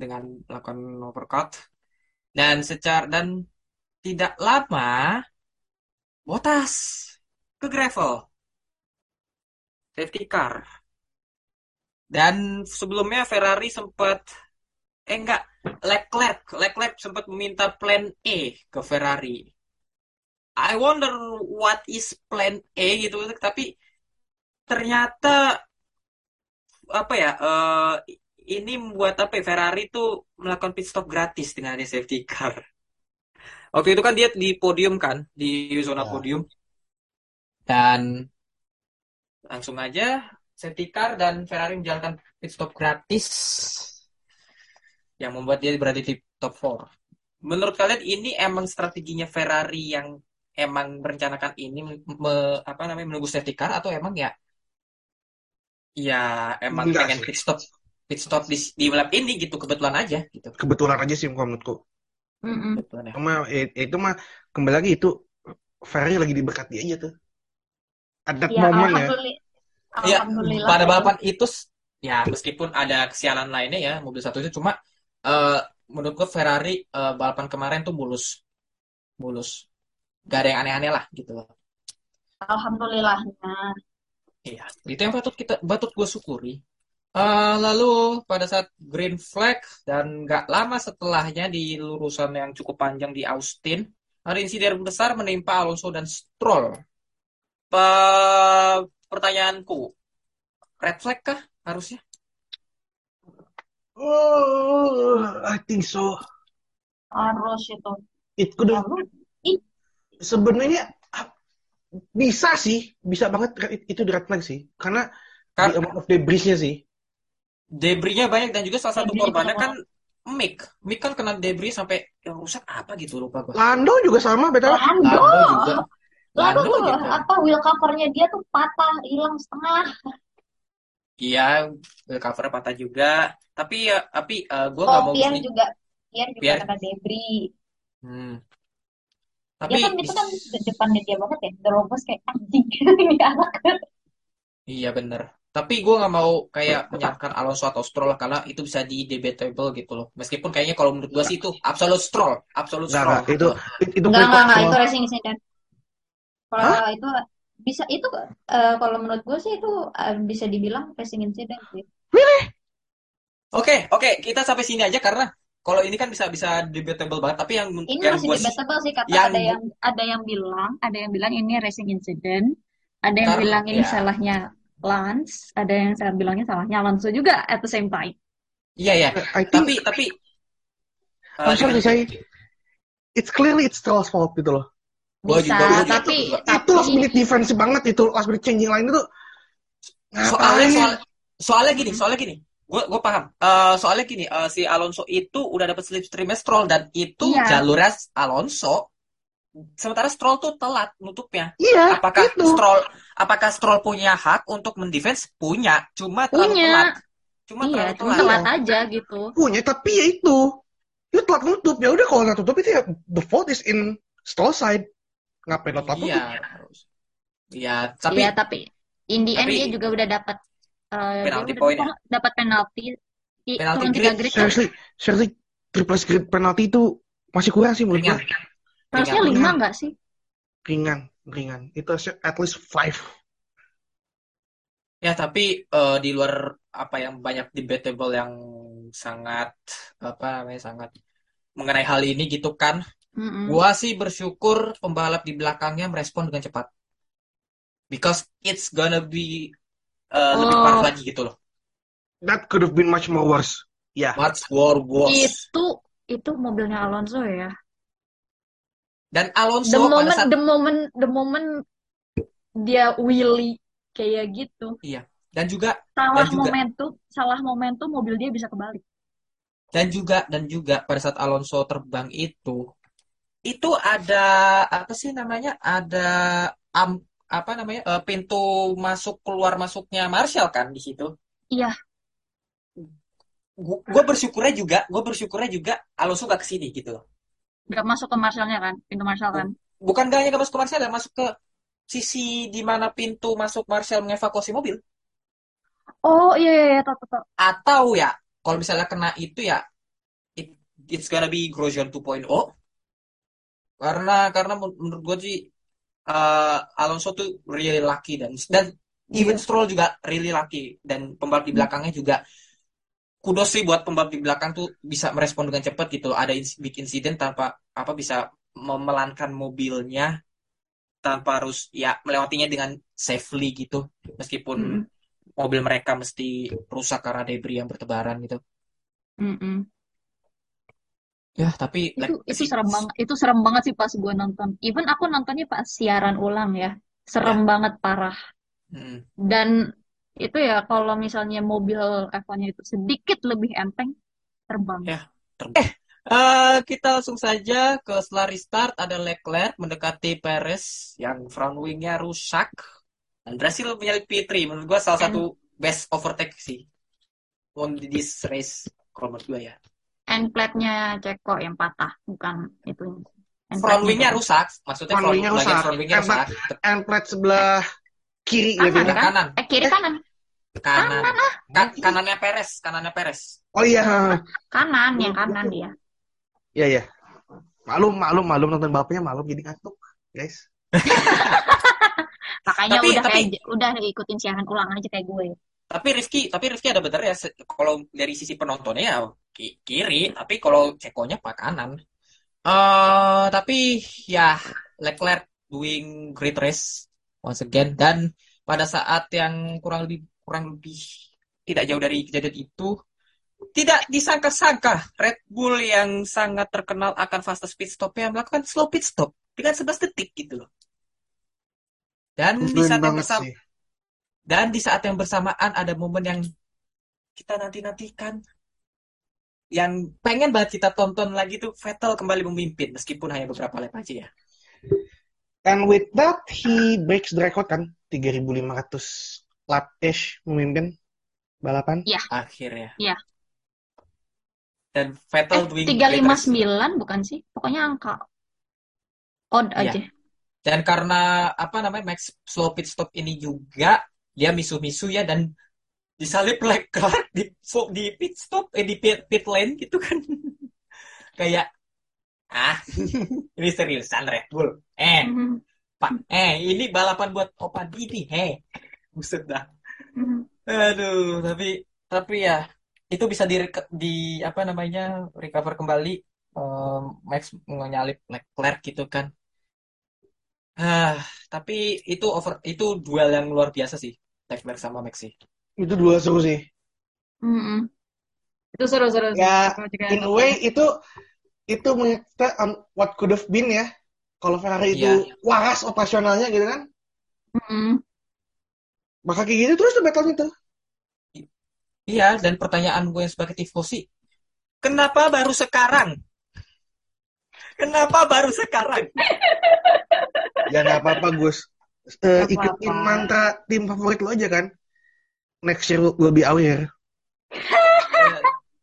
dengan melakukan overcut dan secara dan tidak lama Bottas ke gravel. Safety car. Dan sebelumnya Ferrari sempat eh enggak Leclerc. Leclerc sempat meminta plan E ke Ferrari. I wonder what is plan E gitu. Tapi ternyata apa ya eh, ini membuat apa ya, Ferrari tuh melakukan pit stop gratis dengan safety car. Waktu itu kan dia di podium kan di zona Ya. podium dan langsung aja safety car dan Ferrari menjalankan pit stop gratis yang membuat dia berada di top 4. Menurut kalian ini emang strateginya Ferrari yang emang merencanakan ini me- apa namanya menunggu safety car atau emang ya ya emang Enggak pengen sih. pit stop pit stop di, di lap ini gitu kebetulan aja gitu. Kebetulan aja sih menurutku. Ya. Cuma eh, itu mah kembali lagi itu Ferrari lagi diberkati aja tuh. Ada ya momen ya. alhamdulillah Ya, pada ya. balapan itu s- ya meskipun ada kesialan lainnya ya mobil satu itu cuma eh menurut gue Ferrari eh, balapan kemarin tuh mulus. Mulus. Gak ada yang aneh-aneh lah gitu loh. alhamdulillahnya Iya, itu yang patut kita patut gue syukuri. Eh, lalu pada saat green flag dan nggak lama setelahnya di lurusan yang cukup panjang di Austin, ada insiden besar menimpa Alonso dan Stroll. Pe- pertanyaanku, red flag kah harusnya? Oh, I think so. harus itu It could sebenarnya ah, bisa sih, bisa banget It- itu di red flag sih. Karena di amount of debrisnya sih. Debrisnya banyak dan juga salah satu korbannya kan Mick. Mick kan kena debris sampai yang rusak apa gitu lupa gue. Lando juga sama, betul. Lando Lando juga. Lalu Lando tuh gitu. apa wheel covernya dia tuh patah, hilang setengah. Iya, cover patah juga. Tapi ya, tapi gue Oh, nggak mau Pierre ini. juga, Pierre juga kena debris. Hmm. Ya Tapi kan itu kan de- depannya dia banget ya. Terobos kayak anjing (laughs) ini anak. iya bener. Tapi gue nggak mau kayak menyalahkan Alonso atau Stroll karena itu bisa di debatable gitu loh. Meskipun kayaknya kalau menurut gue sih itu absolute Stroll, absolute Nggak, Stroll. nggak. Itu, itu Enggak, enggak, enggak. precaution. Itu racing incident. Kalau itu bisa itu eh, kalau menurut gue sih itu eh, bisa dibilang racing incident sih. Oke, oke, kita sampai sini aja karena kalau ini kan bisa bisa debatable banget. Tapi yang Ini yang masih debatable sih kata yang ada yang ada yang bilang, ada yang bilang ini racing incident, ada yang Karena- bilang ini ya. salahnya Lance, ada yang saya bilangnya salahnya Alonso juga at the same time. iya ya. I think, Tapi tapi I'm eh, sorry to say, it's clearly it's Stroll's fault gitu loh. Gua Bisa, juga, tapi. Itu tapi last minute defense banget itu, last minute changing line itu. Soalnya Ngapain? soal soalnya gini, soalnya gini. Gue gue paham. Eh, soalnya gini, eh, si Alonso itu udah dapat slipstream Stroll dan itu Iya. jalurnya Alonso. Sementara Stroll tuh telat nutupnya. Iya, Apakah itu. Stroll apakah Stroll punya hak untuk mendefense? Punya, cuma terlalu Punya. telat. Cuma iya, terlalu cuma telat. telat aja gitu. Punya, tapi ya itu. Itu telat nutup. Ya udah kalau nggak tutup itu ya the fault is in Stroll side. Ngapain lo telat Iya. nutup? Iya, tapi Iya, tapi in the end tapi- dia juga udah dapat eh, dia Penalty udah point ya? dapat penalti tiga grid. grid. Seriously, seriously, triple grid penalty itu masih kurang sih menurut gue. Harusnya lima nggak sih? Ringan, ringan. Itu harusnya at least five. Ya, tapi eh, di luar apa yang banyak debatable yang sangat apa namanya sangat mengenai hal ini gitu kan. Mm-mm. Gua sih bersyukur pembalap di belakangnya merespon dengan cepat. Because it's gonna be uh, lebih Oh. parah lagi gitu loh. That could have been much more worse. Ya. Much war was. Itu itu mobilnya Alonso ya. Dan The Alonso pada moment saat the moment the moment dia wheelie kayak gitu. dan juga Salah Dan juga- momentum, salah momentum mobil dia bisa kebalik. dan juga dan juga pada saat Alonso terbang itu itu ada apa sih namanya? Ada am, apa namanya? eh, pintu masuk keluar masuknya Marshall kan di situ. Iya. Gue bersyukurnya juga, gue bersyukurnya juga Alonso gak ke sini gitu loh. Gak masuk ke Marshallnya kan, pintu Marshall kan. bukan gak hanya ke masuk ke Marshall ya, masuk ke sisi di mana pintu masuk Marshall mengevakuasi mobil. Oh iya iya, iya tahu tahu. tahu. Atau ya, kalau misalnya kena itu ya, it, it's gonna be Grosjean 2.0. Karena karena men- menurut gue sih uh, Alonso tuh really lucky dan dan even Stroll juga really lucky dan pembalap di belakangnya juga kudos sih buat pembalap di belakang tuh bisa merespon dengan cepat gitu loh. Ada ins- big incident tanpa apa bisa memelankan mobilnya tanpa harus ya melewatinya dengan safely gitu meskipun Mm-mm. mobil mereka mesti rusak karena debris yang bertebaran gitu. Mm-mm. Ya, tapi Itu like, itu serem banget. Itu serem banget sih pas gue nonton. Even aku nontonnya pas siaran ulang ya. Serem banget parah. Mm. Dan itu ya kalau misalnya mobil F1-nya itu sedikit lebih enteng terbang. Ya. Eh, kita langsung saja ke setelah restart ada Leclerc mendekati Perez yang front wingnya rusak dan berhasil menyalip P3 menurut gua salah And- satu best overtake sih on this race kalau menurut gua ya End plate-nya Ceko yang patah, bukan itu. End front wingnya rusak maksudnya Front wingnya rusak. front wingnya And rusak And plate sebelah kiri Kanan gitu. ada kan? kanan Eh kiri kanan, kanan Kan- kanannya Perez kanannya Perez Oh iya, kanan yang kanan dia. iya iya. Malum, malum, malum nonton bapaknya malum jadi ngantuk, guys. (laughs) Makanya Tapi- udah tapi- kayak udah ikutin siaran ulang aja kayak gue. tapi Rifki tapi Rifki ada bener ya kalau dari sisi penontonnya ya ki- kiri tapi kalau cekonya pak kanan eh tapi ya Leclerc doing great race once again dan pada saat yang kurang lebih kurang lebih tidak jauh dari kejadian itu tidak disangka-sangka Red Bull yang sangat terkenal akan fastest pit stop yang melakukan slow pit stop dengan 11 detik gitu loh dan di saat yang bersama sih. dan di saat yang bersamaan ada momen yang kita nanti-nantikan. Yang pengen banget kita tonton lagi tuh Vettel kembali memimpin meskipun hanya beberapa lap aja ya. And with that, he breaks the record kan, 3.500 lap-ish memimpin balapan. Akhirnya. Iya. Dan Eh, Vettel doing great race. 359 bukan sih? Pokoknya angka odd Iya. aja. Dan karena apa namanya Max slow pit stop ini juga dia misu-misu ya dan disalip Leclerc (laughs) di so- di pit stop eh di pit, pit lane gitu kan. (laughs) Kayak ah ini seriusan Red Bull. Eh, Mhm. Pak, eh ini balapan buat Opa Didi, heh. Buset dah. Aduh, tapi tapi ya itu bisa di, di apa namanya recover kembali em, Max menyalip Leclerc gitu kan. Ah, tapi itu over itu duel yang luar biasa sih Leclerc sama Max sih. Itu dua seru sih. Mhm. Itu seru-seru sih. Ya, in a way itu itu on what could have been ya. Kalau Ferrari itu Iya. waras operasionalnya gitu kan. Mhm. Bakal kayak gitu terus tuh battle itu. Iya, dan pertanyaan gue sebagai tifosi, kenapa baru sekarang? Kenapa baru sekarang? (laughs) Ya nggak apa-apa Gus. Nggak ikutin mantra tim favorit lo aja kan. Next year will be our year.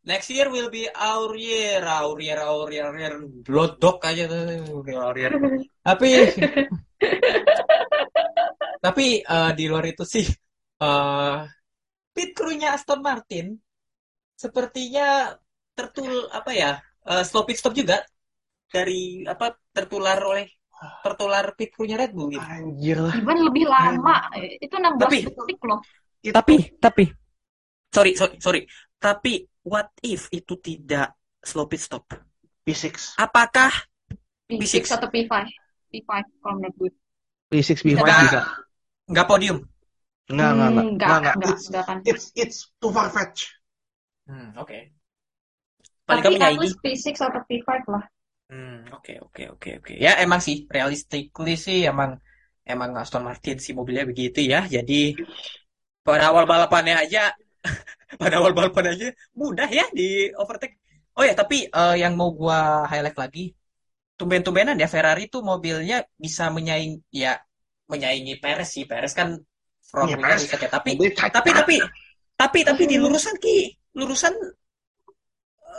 Next year will be our year, our year, our year, our year. Blodok aja tuh, our year. Tapi, tapi eh, di luar itu sih, eh pit crew-nya Aston Martin sepertinya tertul apa ya, eh, slow pit stop juga dari apa tertular oleh tertular pit crew-nya Red Bull gitu. Anjir lah. Even lebih lama. Itu 16 Tapi- detik loh. Tapi, tapi, sorry, sorry, sorry. Tapi, what if itu tidak slow pit stop? P6. Apakah P6 P6. atau P5. P5 kalau menurut gue. P6 P5 Nggak. bisa. nggak podium? Enggak, enggak, enggak. Enggak, enggak. enggak, It's, enggak kan. it's, it's too far-fetched. Hmm, oke. Paling Tapi at least P6 atau P5 lah. Hmm, oke, oke, oke, oke. Ya, emang sih, realistically sih, emang emang Aston Martin sih mobilnya begitu ya. Jadi pada awal balapannya aja, (laughs) pada awal balapan aja mudah ya di overtake. Oh ya, tapi eh, yang mau gua highlight lagi, tumben-tumbenan ya Ferrari tuh mobilnya bisa menyaing, ya menyaingi Perez sih. Perez kan front Iya, wingnya Perez. ya. Tapi tapi tapi tapi tapi di lurusan ki lurusan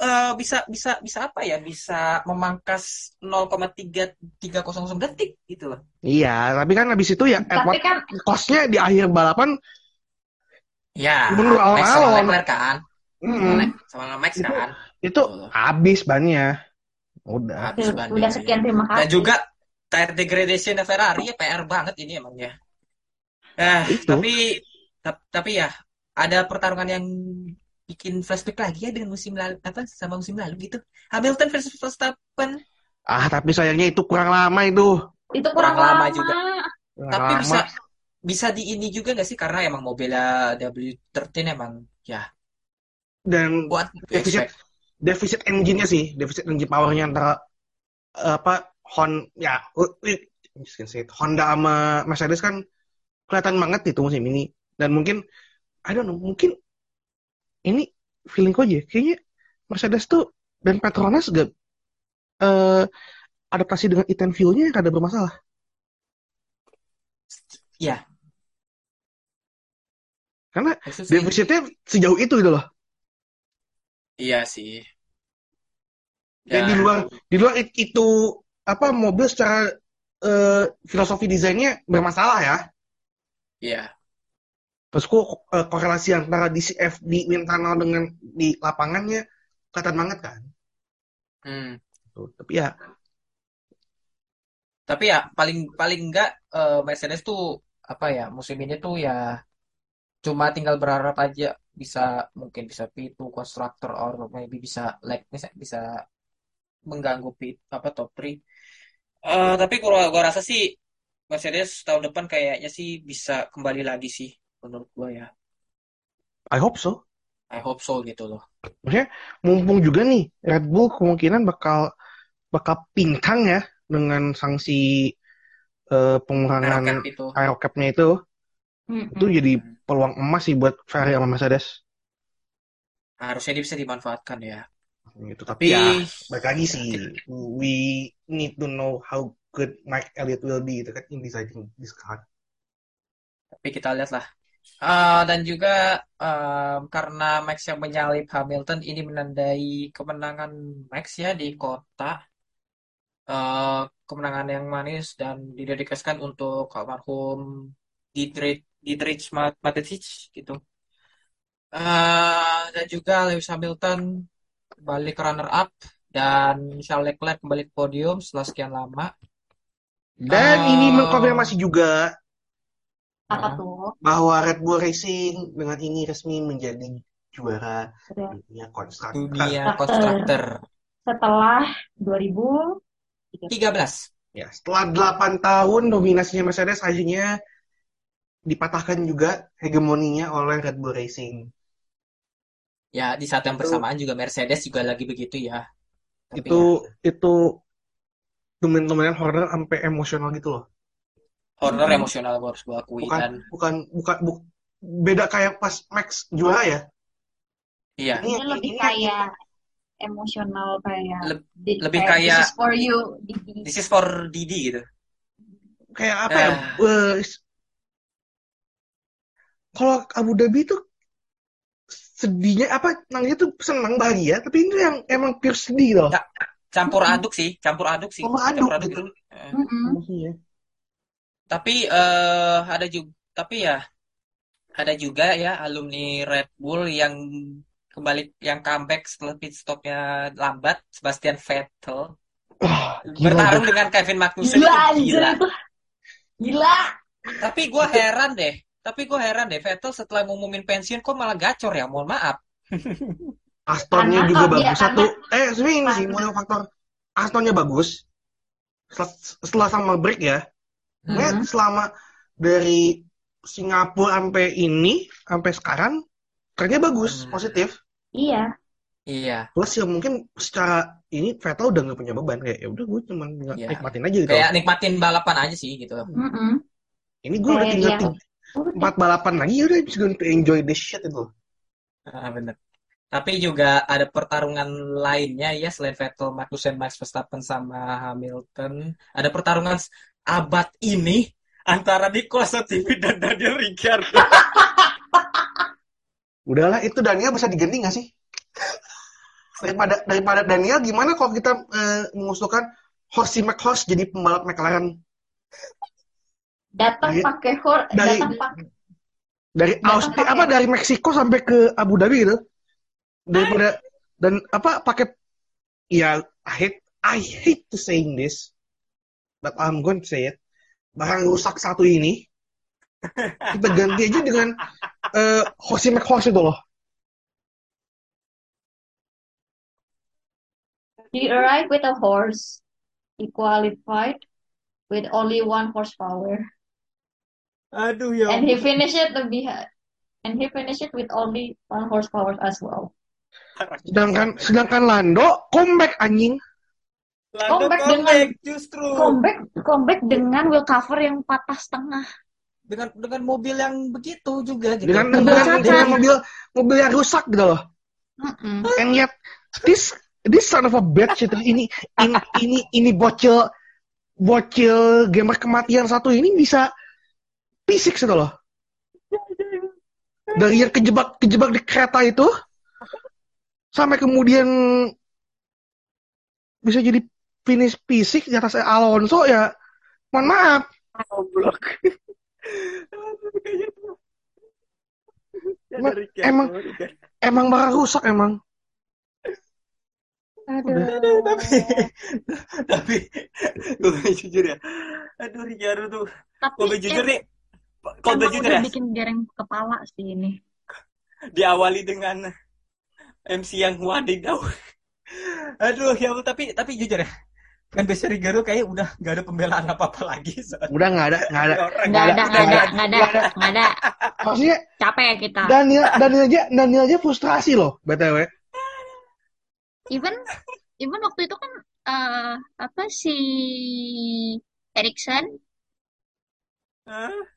eh, bisa bisa bisa apa ya bisa memangkas 0,3300 detik gitu loh Iya, tapi kan habis itu ya Tapi what kan cost-nya di akhir balapan ya Menurut Max sama alon-alon. Leclerc kan sama, hmm, Le- sama Max Itu- kan itu Betul. habis bannya. Udah. habis bannya udah sekian terima dan kasih. juga tire degradation Ferrari ya PR banget ini emang ya eh Itu. tapi tap- tapi ya ada pertarungan yang bikin flashback lagi ya dengan musim lalu apa sama musim lalu gitu Hamilton versus Verstappen Ah, tapi sayangnya itu kurang lama itu. Itu kurang, Kurang lama lama. juga. Kurang Tapi lama. bisa bisa di ini juga nggak sih karena emang mobilnya W13 emang ya Dan to defisit expect. defisit engine-nya sih, defisit engine power-nya antara eh, apa Hon ya uh, uh, Honda sama Mercedes kan kelihatan banget itu musim ini. Dan mungkin I don't know, mungkin ini feelingku aja kayaknya Mercedes tuh dan Petronas gak eh, adaptasi dengan E10 fuel-nya rada bermasalah. Iya, Karena sih. sejauh itu gitu loh. Iya sih. Dan Ya, di luar di luar it- itu apa mobil secara eh, filosofi desainnya bermasalah ya. iya. Terus kok eh, korelasi antara DCF di wind tunnel dengan di lapangannya kelihatan banget kan. Hmm. Tuh, Tapi ya Tapi ya paling paling enggak eh, Mercedes tuh apa ya musim ini tuh ya cuma tinggal berharap aja bisa mungkin bisa P2 constructor or maybe bisa leg bisa, bisa mengganggu P apa top 3. Eh tapi gua gua rasa sih Mercedes tahun depan kayaknya sih bisa kembali lagi sih menurut gua ya. I hope so. I hope so gitu loh. Mumpung juga nih Red Bull kemungkinan bakal bakal pincang ya dengan sanksi eh, pengurangan Aerocap itu. aerocap-nya itu. Mm-mm. Itu jadi peluang emas sih buat Ferrari sama Mercedes. Harusnya dia bisa dimanfaatkan ya. Gitu. Tapi Tapi ya balik lagi sih we need to know how good Mike Elliott will be itu kan in deciding this card. Tapi kita lihat lah. Ah, dan juga em, karena Max yang menyalip Hamilton ini menandai kemenangan Max ya di kota. Eh, kemenangan yang manis dan didedikasikan untuk almarhum Dietrich Dietrich Mateschitz gitu. Eh, dan juga Lewis Hamilton kembali ke runner up dan Charles Leclerc kembali ke podium setelah sekian lama. Dan ini Eh, mengkonfirmasi juga Apa ah, tuh? bahwa Red Bull Racing dengan ini resmi menjadi juara dunia konstruktor. dunia Konstruktor. konstruktor Setelah 2013. 13. Ya, setelah 8 tahun dominasinya Mercedes akhirnya dipatahkan juga hegemoninya oleh Red Bull Racing. Ya, di saat yang Itu bersamaan juga Mercedes juga lagi begitu ya. Tapi ya, itu itu domain-domainan Horner sampai emosional gitu loh. Horner Mm-mm. emosional gue harus gue akui Bukan dan bukan bukan bu- beda kayak pas Max juara ya. iya Ini Ini lebih ini kayak emosional kayak le- di- lebih kayak this kayak is for you, Didi. this is for Didi gitu. kayak apa ya? Kalau Abu Dhabi tuh sedihnya apa nangnya tuh senang bahagia, tapi ini yang emang pure sedih loh. ca- campur aduk sih, campur aduk sih, Campur aduk campur aduk gitu. gitu. Emosinya. Tapi eh ada juga, tapi ya ada juga ya alumni Red Bull yang kembali yang comeback setelah pit stopnya lambat, Sebastian Vettel gila bertarung tuh. dengan Kevin Magnussen Gila itu gila. itu. Gila. Tapi gue heran deh, tapi gue heran deh Vettel setelah ngumumin pensiun kok malah gacor ya, mohon maaf. (laughs) Astonnya juga oh iya bagus. Satu, karena eh ini sih mulai faktor Astonnya bagus. Setelah, setelah sama break ya. Hmm. Mm-mm. selama dari Singapura sampai ini, sampai sekarang, kerja bagus, Hmm. positif. Iya. Iya, Plus ya mungkin secara ini Vettel udah nggak punya beban kayak ya udah gue cuman iya. nikmatin aja gitu. Kayak nikmatin balapan aja sih gitu. Mm-mm. Ini gue udah tinggal tiga, udah empat balapan lagi udah just going to enjoy this shit itu. Ah, bener. Tapi juga ada pertarungan lainnya ya selain Vettel, Magnussen, Max Verstappen sama Hamilton. Ada pertarungan abad ini antara Nicolas Latifi dan Daniel Ricciardo. (laughs) Udahlah itu Daniel bisa diganti nggak sih? Daripada daripada Daniel gimana kalau kita eh, mengusulkan Horsey McHorse jadi pembalap McLaren datang dari pakai hor, dari datang pakai dari Austin apa dari Meksiko sampai ke Abu Dhabi gitu. Daripada dan apa pakai ya I hate I hate to saying this but I'm going to say it. Barang rusak satu ini kita ganti aja dengan eh Horsey McHorse itu loh. He arrived with a horse. He qualified with only one horsepower, Aduh ya and he finished it the behind, and he finished it with only one horsepower as well. sedangkan sedangkan Lando comeback anjing Lando Comeback dengan comeback justru comeback comeback dengan wheel cover yang patah setengah. dengan dengan mobil yang begitu juga gitu. dengan Mobil dengan, dengan mobil mobil yang rusak gitu loh Mm-mm. and yet this this son of a bitch itu ini ini ini ini bocil bocil gamer kematian satu ini bisa fisik gitu loh. Dari yang kejebak kejebak di kereta itu sampai kemudian bisa jadi finish fisik di atas Alonso ya mohon maaf. Goblok. Emang- emang emang bakal rusak emang. Aduh. tapi tapi gue jujur ya. Aduh Ricardo tuh. Gue jujur nih kalau boleh emang jujur udah ya bikin gereng kepala sih ini. diawali dengan MC yang wadidaw aduh ya tapi tapi jujur ya kan biasa Ricardo kayak udah nggak ada pembelaan apa apa lagi soal (laughs) udah nggak ada nggak ada Nggak ada, nggak nggak ada, ada nggak ada, nggak ada maksudnya Capek kita. Daniel Daniel aja Daniel aja frustrasi loh btw Even even waktu itu kan eh, apa si Erikson?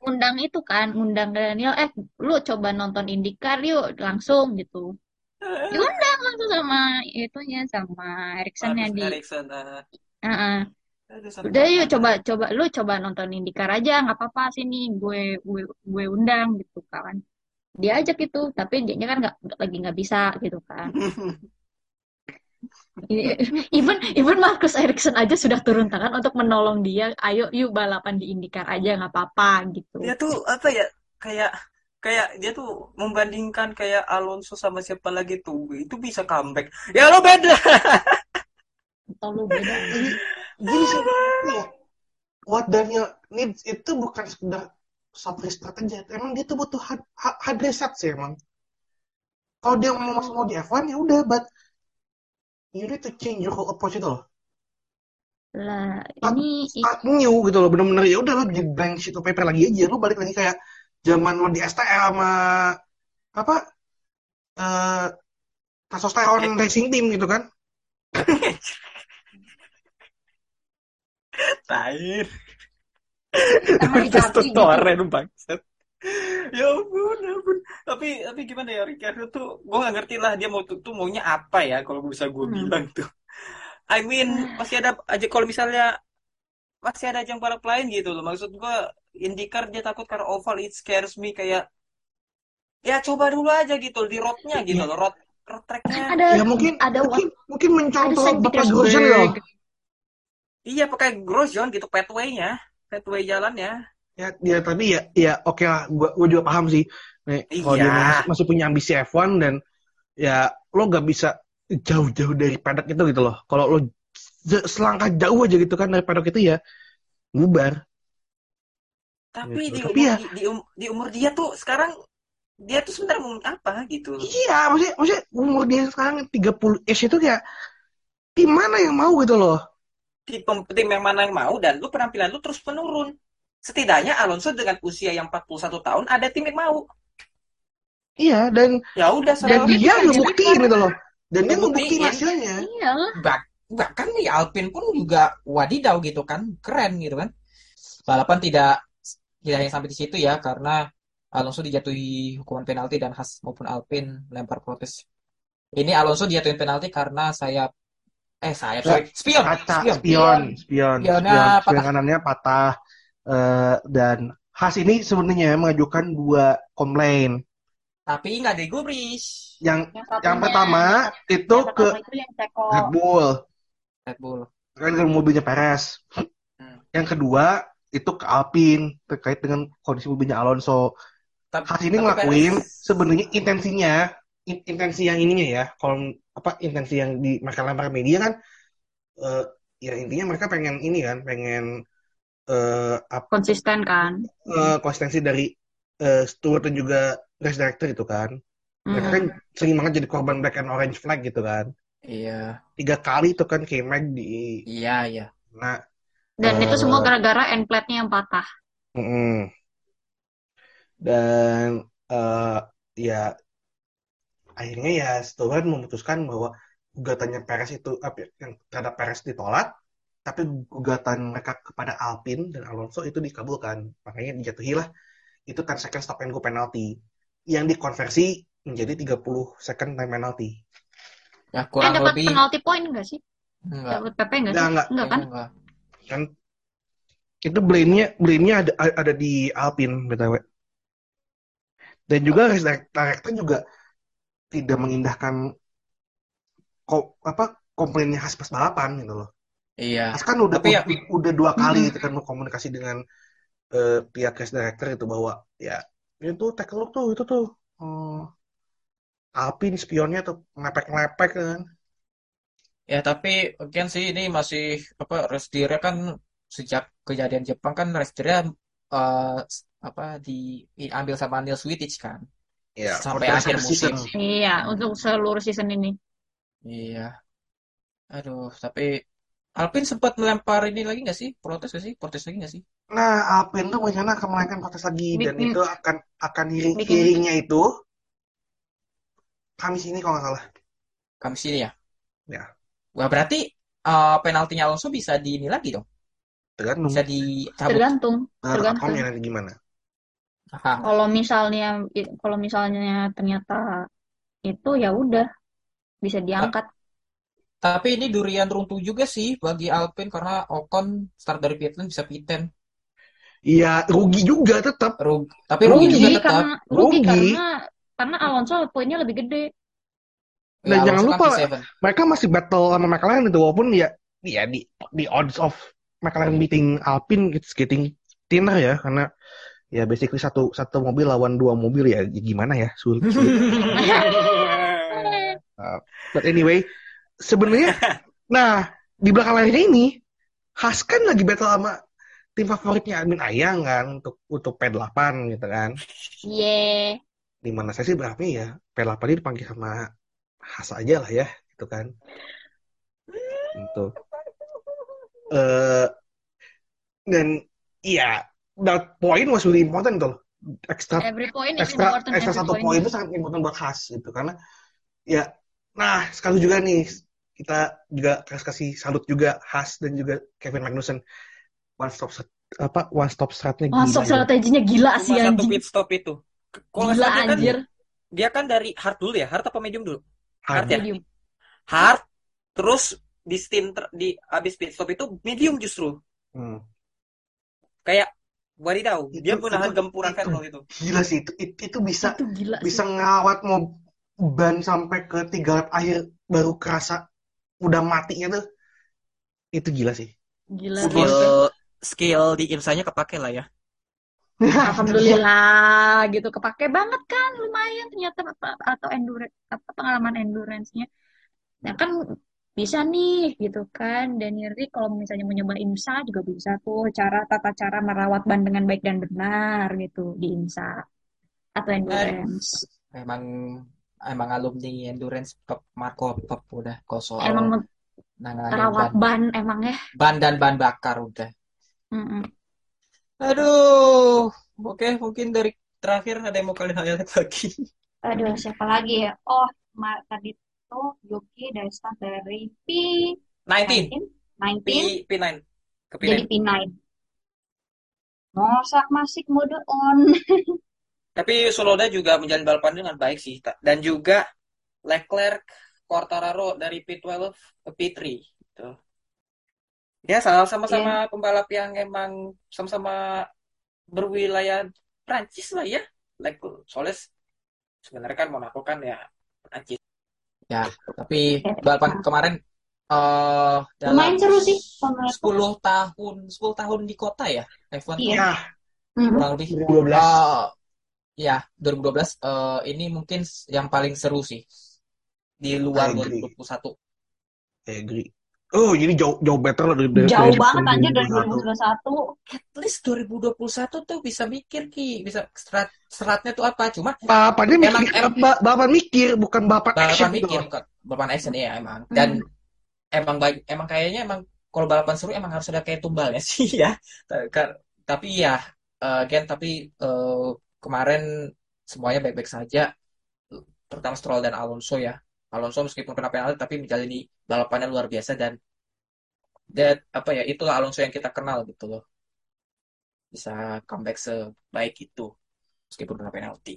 Undang itu kan, undang Daniel, eh lu coba nonton IndyCar yuk langsung gitu. Diundang langsung sama itunya sama yang di. Heeh. Aduh, sakit Udah yuk coba coba lu coba nonton IndyCar aja nggak apa-apa sini gue gue gue undang gitu kan. Dia ajak itu tapi dianya kan nggak- lagi nggak bisa gitu kan. (laughs) (laughs) Even even Marcus Ericsson aja sudah turun tangan untuk menolong dia. Ayo yuk balapan di IndyCar aja nggak apa-apa gitu. Dia tuh apa ya? Kayak kayak dia tuh membandingkan kayak Alonso sama siapa lagi tuh itu bisa comeback. Ya lo beda. Atau beda. Jadi, gini sih, ya, what Daniel needs itu bukan sekedar soft restart aja. Emang dia tuh butuh hard, hard hard reset sih emang. Kalau dia mau masuk mau di F1 ya udah, but you need to change your whole approach itu loh. Lah Start, ini start new gitu loh, bener-bener ya udah lo di blank sheet of paper lagi aja, lo balik lagi kayak zaman lo di STL sama apa eh testosteron (laughs) racing team gitu kan. Tair. (laughs) diganti gitu. Testosteron bangsat. Ya ampun, ya ampun. Tapi tapi gimana ya Ricardo tuh gue gak ngerti lah dia mau tuh, tuh maunya apa ya kalau bisa gue Hmm. bilang tuh. I mean masih ada aja kalau misalnya masih ada ajang balap lain gitu loh. Maksud gue IndyCar dia takut karena oval it scares me kayak ya coba dulu aja gitu di roadnya gitu loh road road tracknya Ada Ya mungkin ada mungkin mungkin mencontoh Bapak Grosjean gitu loh. Iya pakai grosjean gitu pathway-nya pathway jalannya Ya, ya tapi ya ya oke lah, gua gua juga paham sih. Nih, kalau dia Iya. masih, masih punya ambisi F1 dan ya lo gak bisa jauh-jauh dari paddock itu gitu loh. Kalau lo se- selangkah jauh aja gitu kan dari paddock itu ya bubar. tapi Gitu. di Tapi umur, ya- di, di um- di umur dia tuh sekarang dia tuh sebenarnya mau apa gitu Iya, maksudnya maksudnya umur dia sekarang 30 ish itu kayak tim mana yang mau gitu loh. tim, tim yang mana yang mau dan lu penampilan lu terus menurun. Setidaknya Alonso dengan usia yang 41 tahun ada tim yang mau. Iya, dan Ya udah dan saya dia ngebuktiin gitu loh. Dan dia Ngebuktiin. hasilnya. Iya. Bak bahkan nih Alpine pun juga wadidaw gitu kan, keren gitu kan. Balapan tidak tidak hanya sampai di situ ya karena Alonso dijatuhi hukuman penalti dan Haas maupun Alpine lempar protes. Ini Alonso dijatuhin penalti karena sayap eh sayap sorry spion Kaca, spion spion, spion, Spionnya spion, spion patah. kanannya patah. Eh, dan Haas ini sebenarnya mengajukan dua komplain. tapi nggak digubris Yang Yang satunya, yang pertama itu yang ke itu yang. Red Bull, Red Bull. kan ke mobilnya Perez. Hmm. Yang kedua itu ke Alpine terkait dengan kondisi mobilnya Alonso. Tapi, Haas ini tapi ngelakuin Perez- sebenarnya intensinya, in- intensi yang ininya ya, kalau apa intensi yang di mereka lempar media kan, eh, ya intinya mereka pengen ini kan, pengen eh, apa Konsisten kan. eh, konsistensi dari eh, steward dan juga race director itu kan. Mereka Hmm. kan sering banget jadi korban black and orange flag gitu kan. Iya, Tiga kali itu kan K-Mag di iya, iya. nah Dan Eh, itu semua gara-gara end plate-nya yang patah. mm-mm. dan eh, ya akhirnya ya steward memutuskan bahwa gugatannya Perez itu apa ya, yang terhadap Perez ditolak, tapi gugatan mereka kepada Alpine dan Alonso itu dikabulkan. Makanya dijatuhilah itu 10 second stop and go penalty yang dikonversi menjadi 30 second time penalty. Ya Eh kurang dapat lebih penalty point nggak sih? enggak. Dapat PP nggak sih? Enggak, enggak. Enggak kan? Enggak. Kan itu blame-nya blame-nya ada ada di Alpine BTW. Dan juga race director juga tidak mengindahkan ko, apa komplainnya khas pas balapan gitu loh. Iya. Khas kan udah Tapi ya- udah, udah dua kali gitu kan komunikasi dengan eh, pihak race director itu bahwa ya itu take a look tuh itu tuh hmm, Alpine spionnya tuh ngepek-ngepek kan. Ya tapi again sih ini masih apa Restirnya kan sejak kejadian Jepang kan Restirnya eh, apa diambil sama Neil Wittich kan. Ya, Sampai akhir season. musim. Iya, untuk seluruh season ini. Iya. Aduh, tapi Alpine sempat melempar ini lagi nggak sih? Protes nggak sih? Protes lagi nggak sih? Nah, Alpine tuh rencana akan menaikkan protes lagi dan Bikin- itu akan akan hearing Bikin- hearingnya itu Kamis ini kalau nggak salah. Kamis ini ya? Ya. Wah berarti eh, penaltinya Alonso bisa di ini lagi dong? Tergantung Bisa dicabut. Tergantung. tergantung. outcome-nya nanti gimana. Kalau misalnya kalau misalnya ternyata itu ya udah bisa diangkat. Tapi ini durian runtuh juga sih bagi Alpine karena Ocon start dari P10 bisa P10. Iya, rugi juga tetap. Rug- tapi rugi Rugi juga tetap. karena rugi Rugi. karena karena Alonso poinnya lebih gede. Dan Ya, jangan Alonso kan lupa, P7. Mereka masih battle sama McLaren itu walaupun ya ya di di odds of McLaren beating Alpine it's getting thinner ya karena ya basically satu satu mobil lawan dua mobil ya gimana ya sulit. sulit. (laughs) But anyway, sebenarnya (laughs) nah di belakang layarnya ini Haas kan lagi battle sama tim favoritnya Admin Ayang kan untuk untuk P8 gitu kan. Ye. Di mana saya sih berapa ya? P8 ini dipanggil sama Haas aja lah ya gitu kan. Gitu. Eh dan iya that point was really important tuh. Extra Every point is ekstra important. every satu point. poin itu sangat important buat Haas gitu karena ya nah sekali juga nih kita juga kasih kasih salut juga Haas dan juga Kevin Magnussen one stop apa one stop stratnya gila ya. strateginya gila sih Cuma satu pit stop itu. Kalau Gila dia kan, anjir. dia kan dari hard dulu ya, hard apa medium dulu? Hard. ya? Medium. Hard, terus di stint ter- di abis pit stop itu medium justru. Hmm. Kayak wadidaw, dia Itu- menahan itu- gempuran itu- Vettel itu. Gila sih itu itu, itu bisa Itu gila bisa sih. ngawat mau ban sampai ke tiga lap akhir baru kerasa udah matinya tuh itu gila sih Gila. Skill skill di IMSA-nya kepake lah ya. (laughs) Alhamdulillah (laughs) gitu kepake banget kan lumayan ternyata atau endurance apa pengalaman endurance-nya. Nah kan bisa nih gitu kan Daniel Rick kalau misalnya mau nyoba IMSA juga bisa tuh cara tata cara merawat ban dengan baik dan benar gitu di IMSA atau endurance. Emang emang alumni endurance Pep Marco Pep udah kalau soal Emang merawat ban, ban emang ya. ban dan bahan bakar udah. Mm-mm. Aduh, oke mungkin dari terakhir ada yang mau kalian highlight lagi. Aduh, siapa lagi ya? Oh, ma- tadi tuh Yuki dari staff dari P 19, 19, P 19 P9 ke jadi P9. P9. Mosak masih mode on. (laughs) Tapi Sunoda juga menjalani balapan dengan baik sih. Dan juga Leclerc, Quartararo dari P12 ke P3. Gitu. Ya, sama-sama pembalap yang emang sama-sama berwilayah Prancis lah ya. Like, soalnya sebenarnya kan Monaco kan ya Prancis. Ya, tapi balapan kemarin eh dalam Lumayan seru sih menurutku. 10 tahun, 10 tahun di kota ya, F1 Iya. ya Mhm. kurang lebih. 2012 Eh, ya, 2012 eh, ini mungkin yang paling seru sih di luar I agree. 2021. I agree oh jadi jauh jauh better lah dari dari Jauh dari banget anjir dari 2021. 2021. At least 2021 tuh bisa mikir Ki, bisa serat seratnya tuh apa? Cuma balapannya Emang- mikir em- ba- balapan mikir bukan balapan action balapan gitu mikir loh. bukan balapan action ya emang. Dan emang baik emang kayaknya emang kalau balapan seru emang harus ada kayak tumbalnya (laughs) sih ya. Tapi ya eh, again tapi eh, kemarin semuanya baik-baik saja. Terutama Stroll dan Alonso ya. Alonso meskipun kena penalti tapi menjalani balapannya luar biasa dan that apa ya itulah Alonso yang kita kenal gitu loh. Bisa comeback sebaik itu meskipun kena penalti.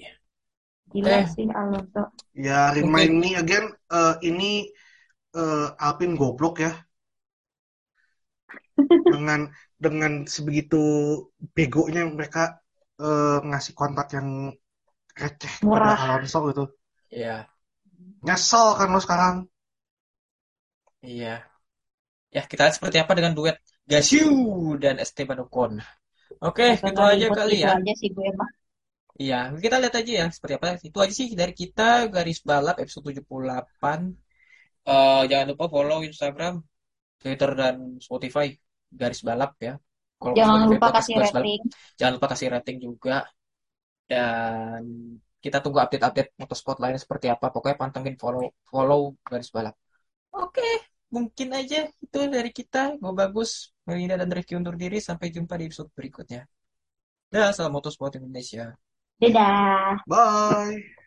Gila Eh. sih Alonso. ya remind me again eh, ini eh, Alpine goblok ya (laughs) dengan dengan sebegitu begonya mereka eh, ngasih kontrak yang receh Murah. pada Alonso gitu Iya, nyesel kan lo sekarang iya. Ya, kita lihat seperti apa dengan duet Gashu dan Esteban Ocon. Oke, Gak itu aja kali ya. aja sih gue mah. Iya, kita lihat aja ya seperti apa. Itu aja sih dari kita garis balap episode 78. Eh jangan lupa follow Instagram, Twitter dan Spotify garis balap ya. Kalau Jangan lupa kasih rating. Jangan lupa kasih rating juga. Dan kita tunggu update-update motorsport lainnya seperti apa. Pokoknya pantengin follow follow garis balap. Oke, mungkin aja itu dari kita. Gue bagus. Melinda dan Rifki undur diri. Sampai jumpa di episode berikutnya. Dah, salam motorsport Indonesia. Dadah. bye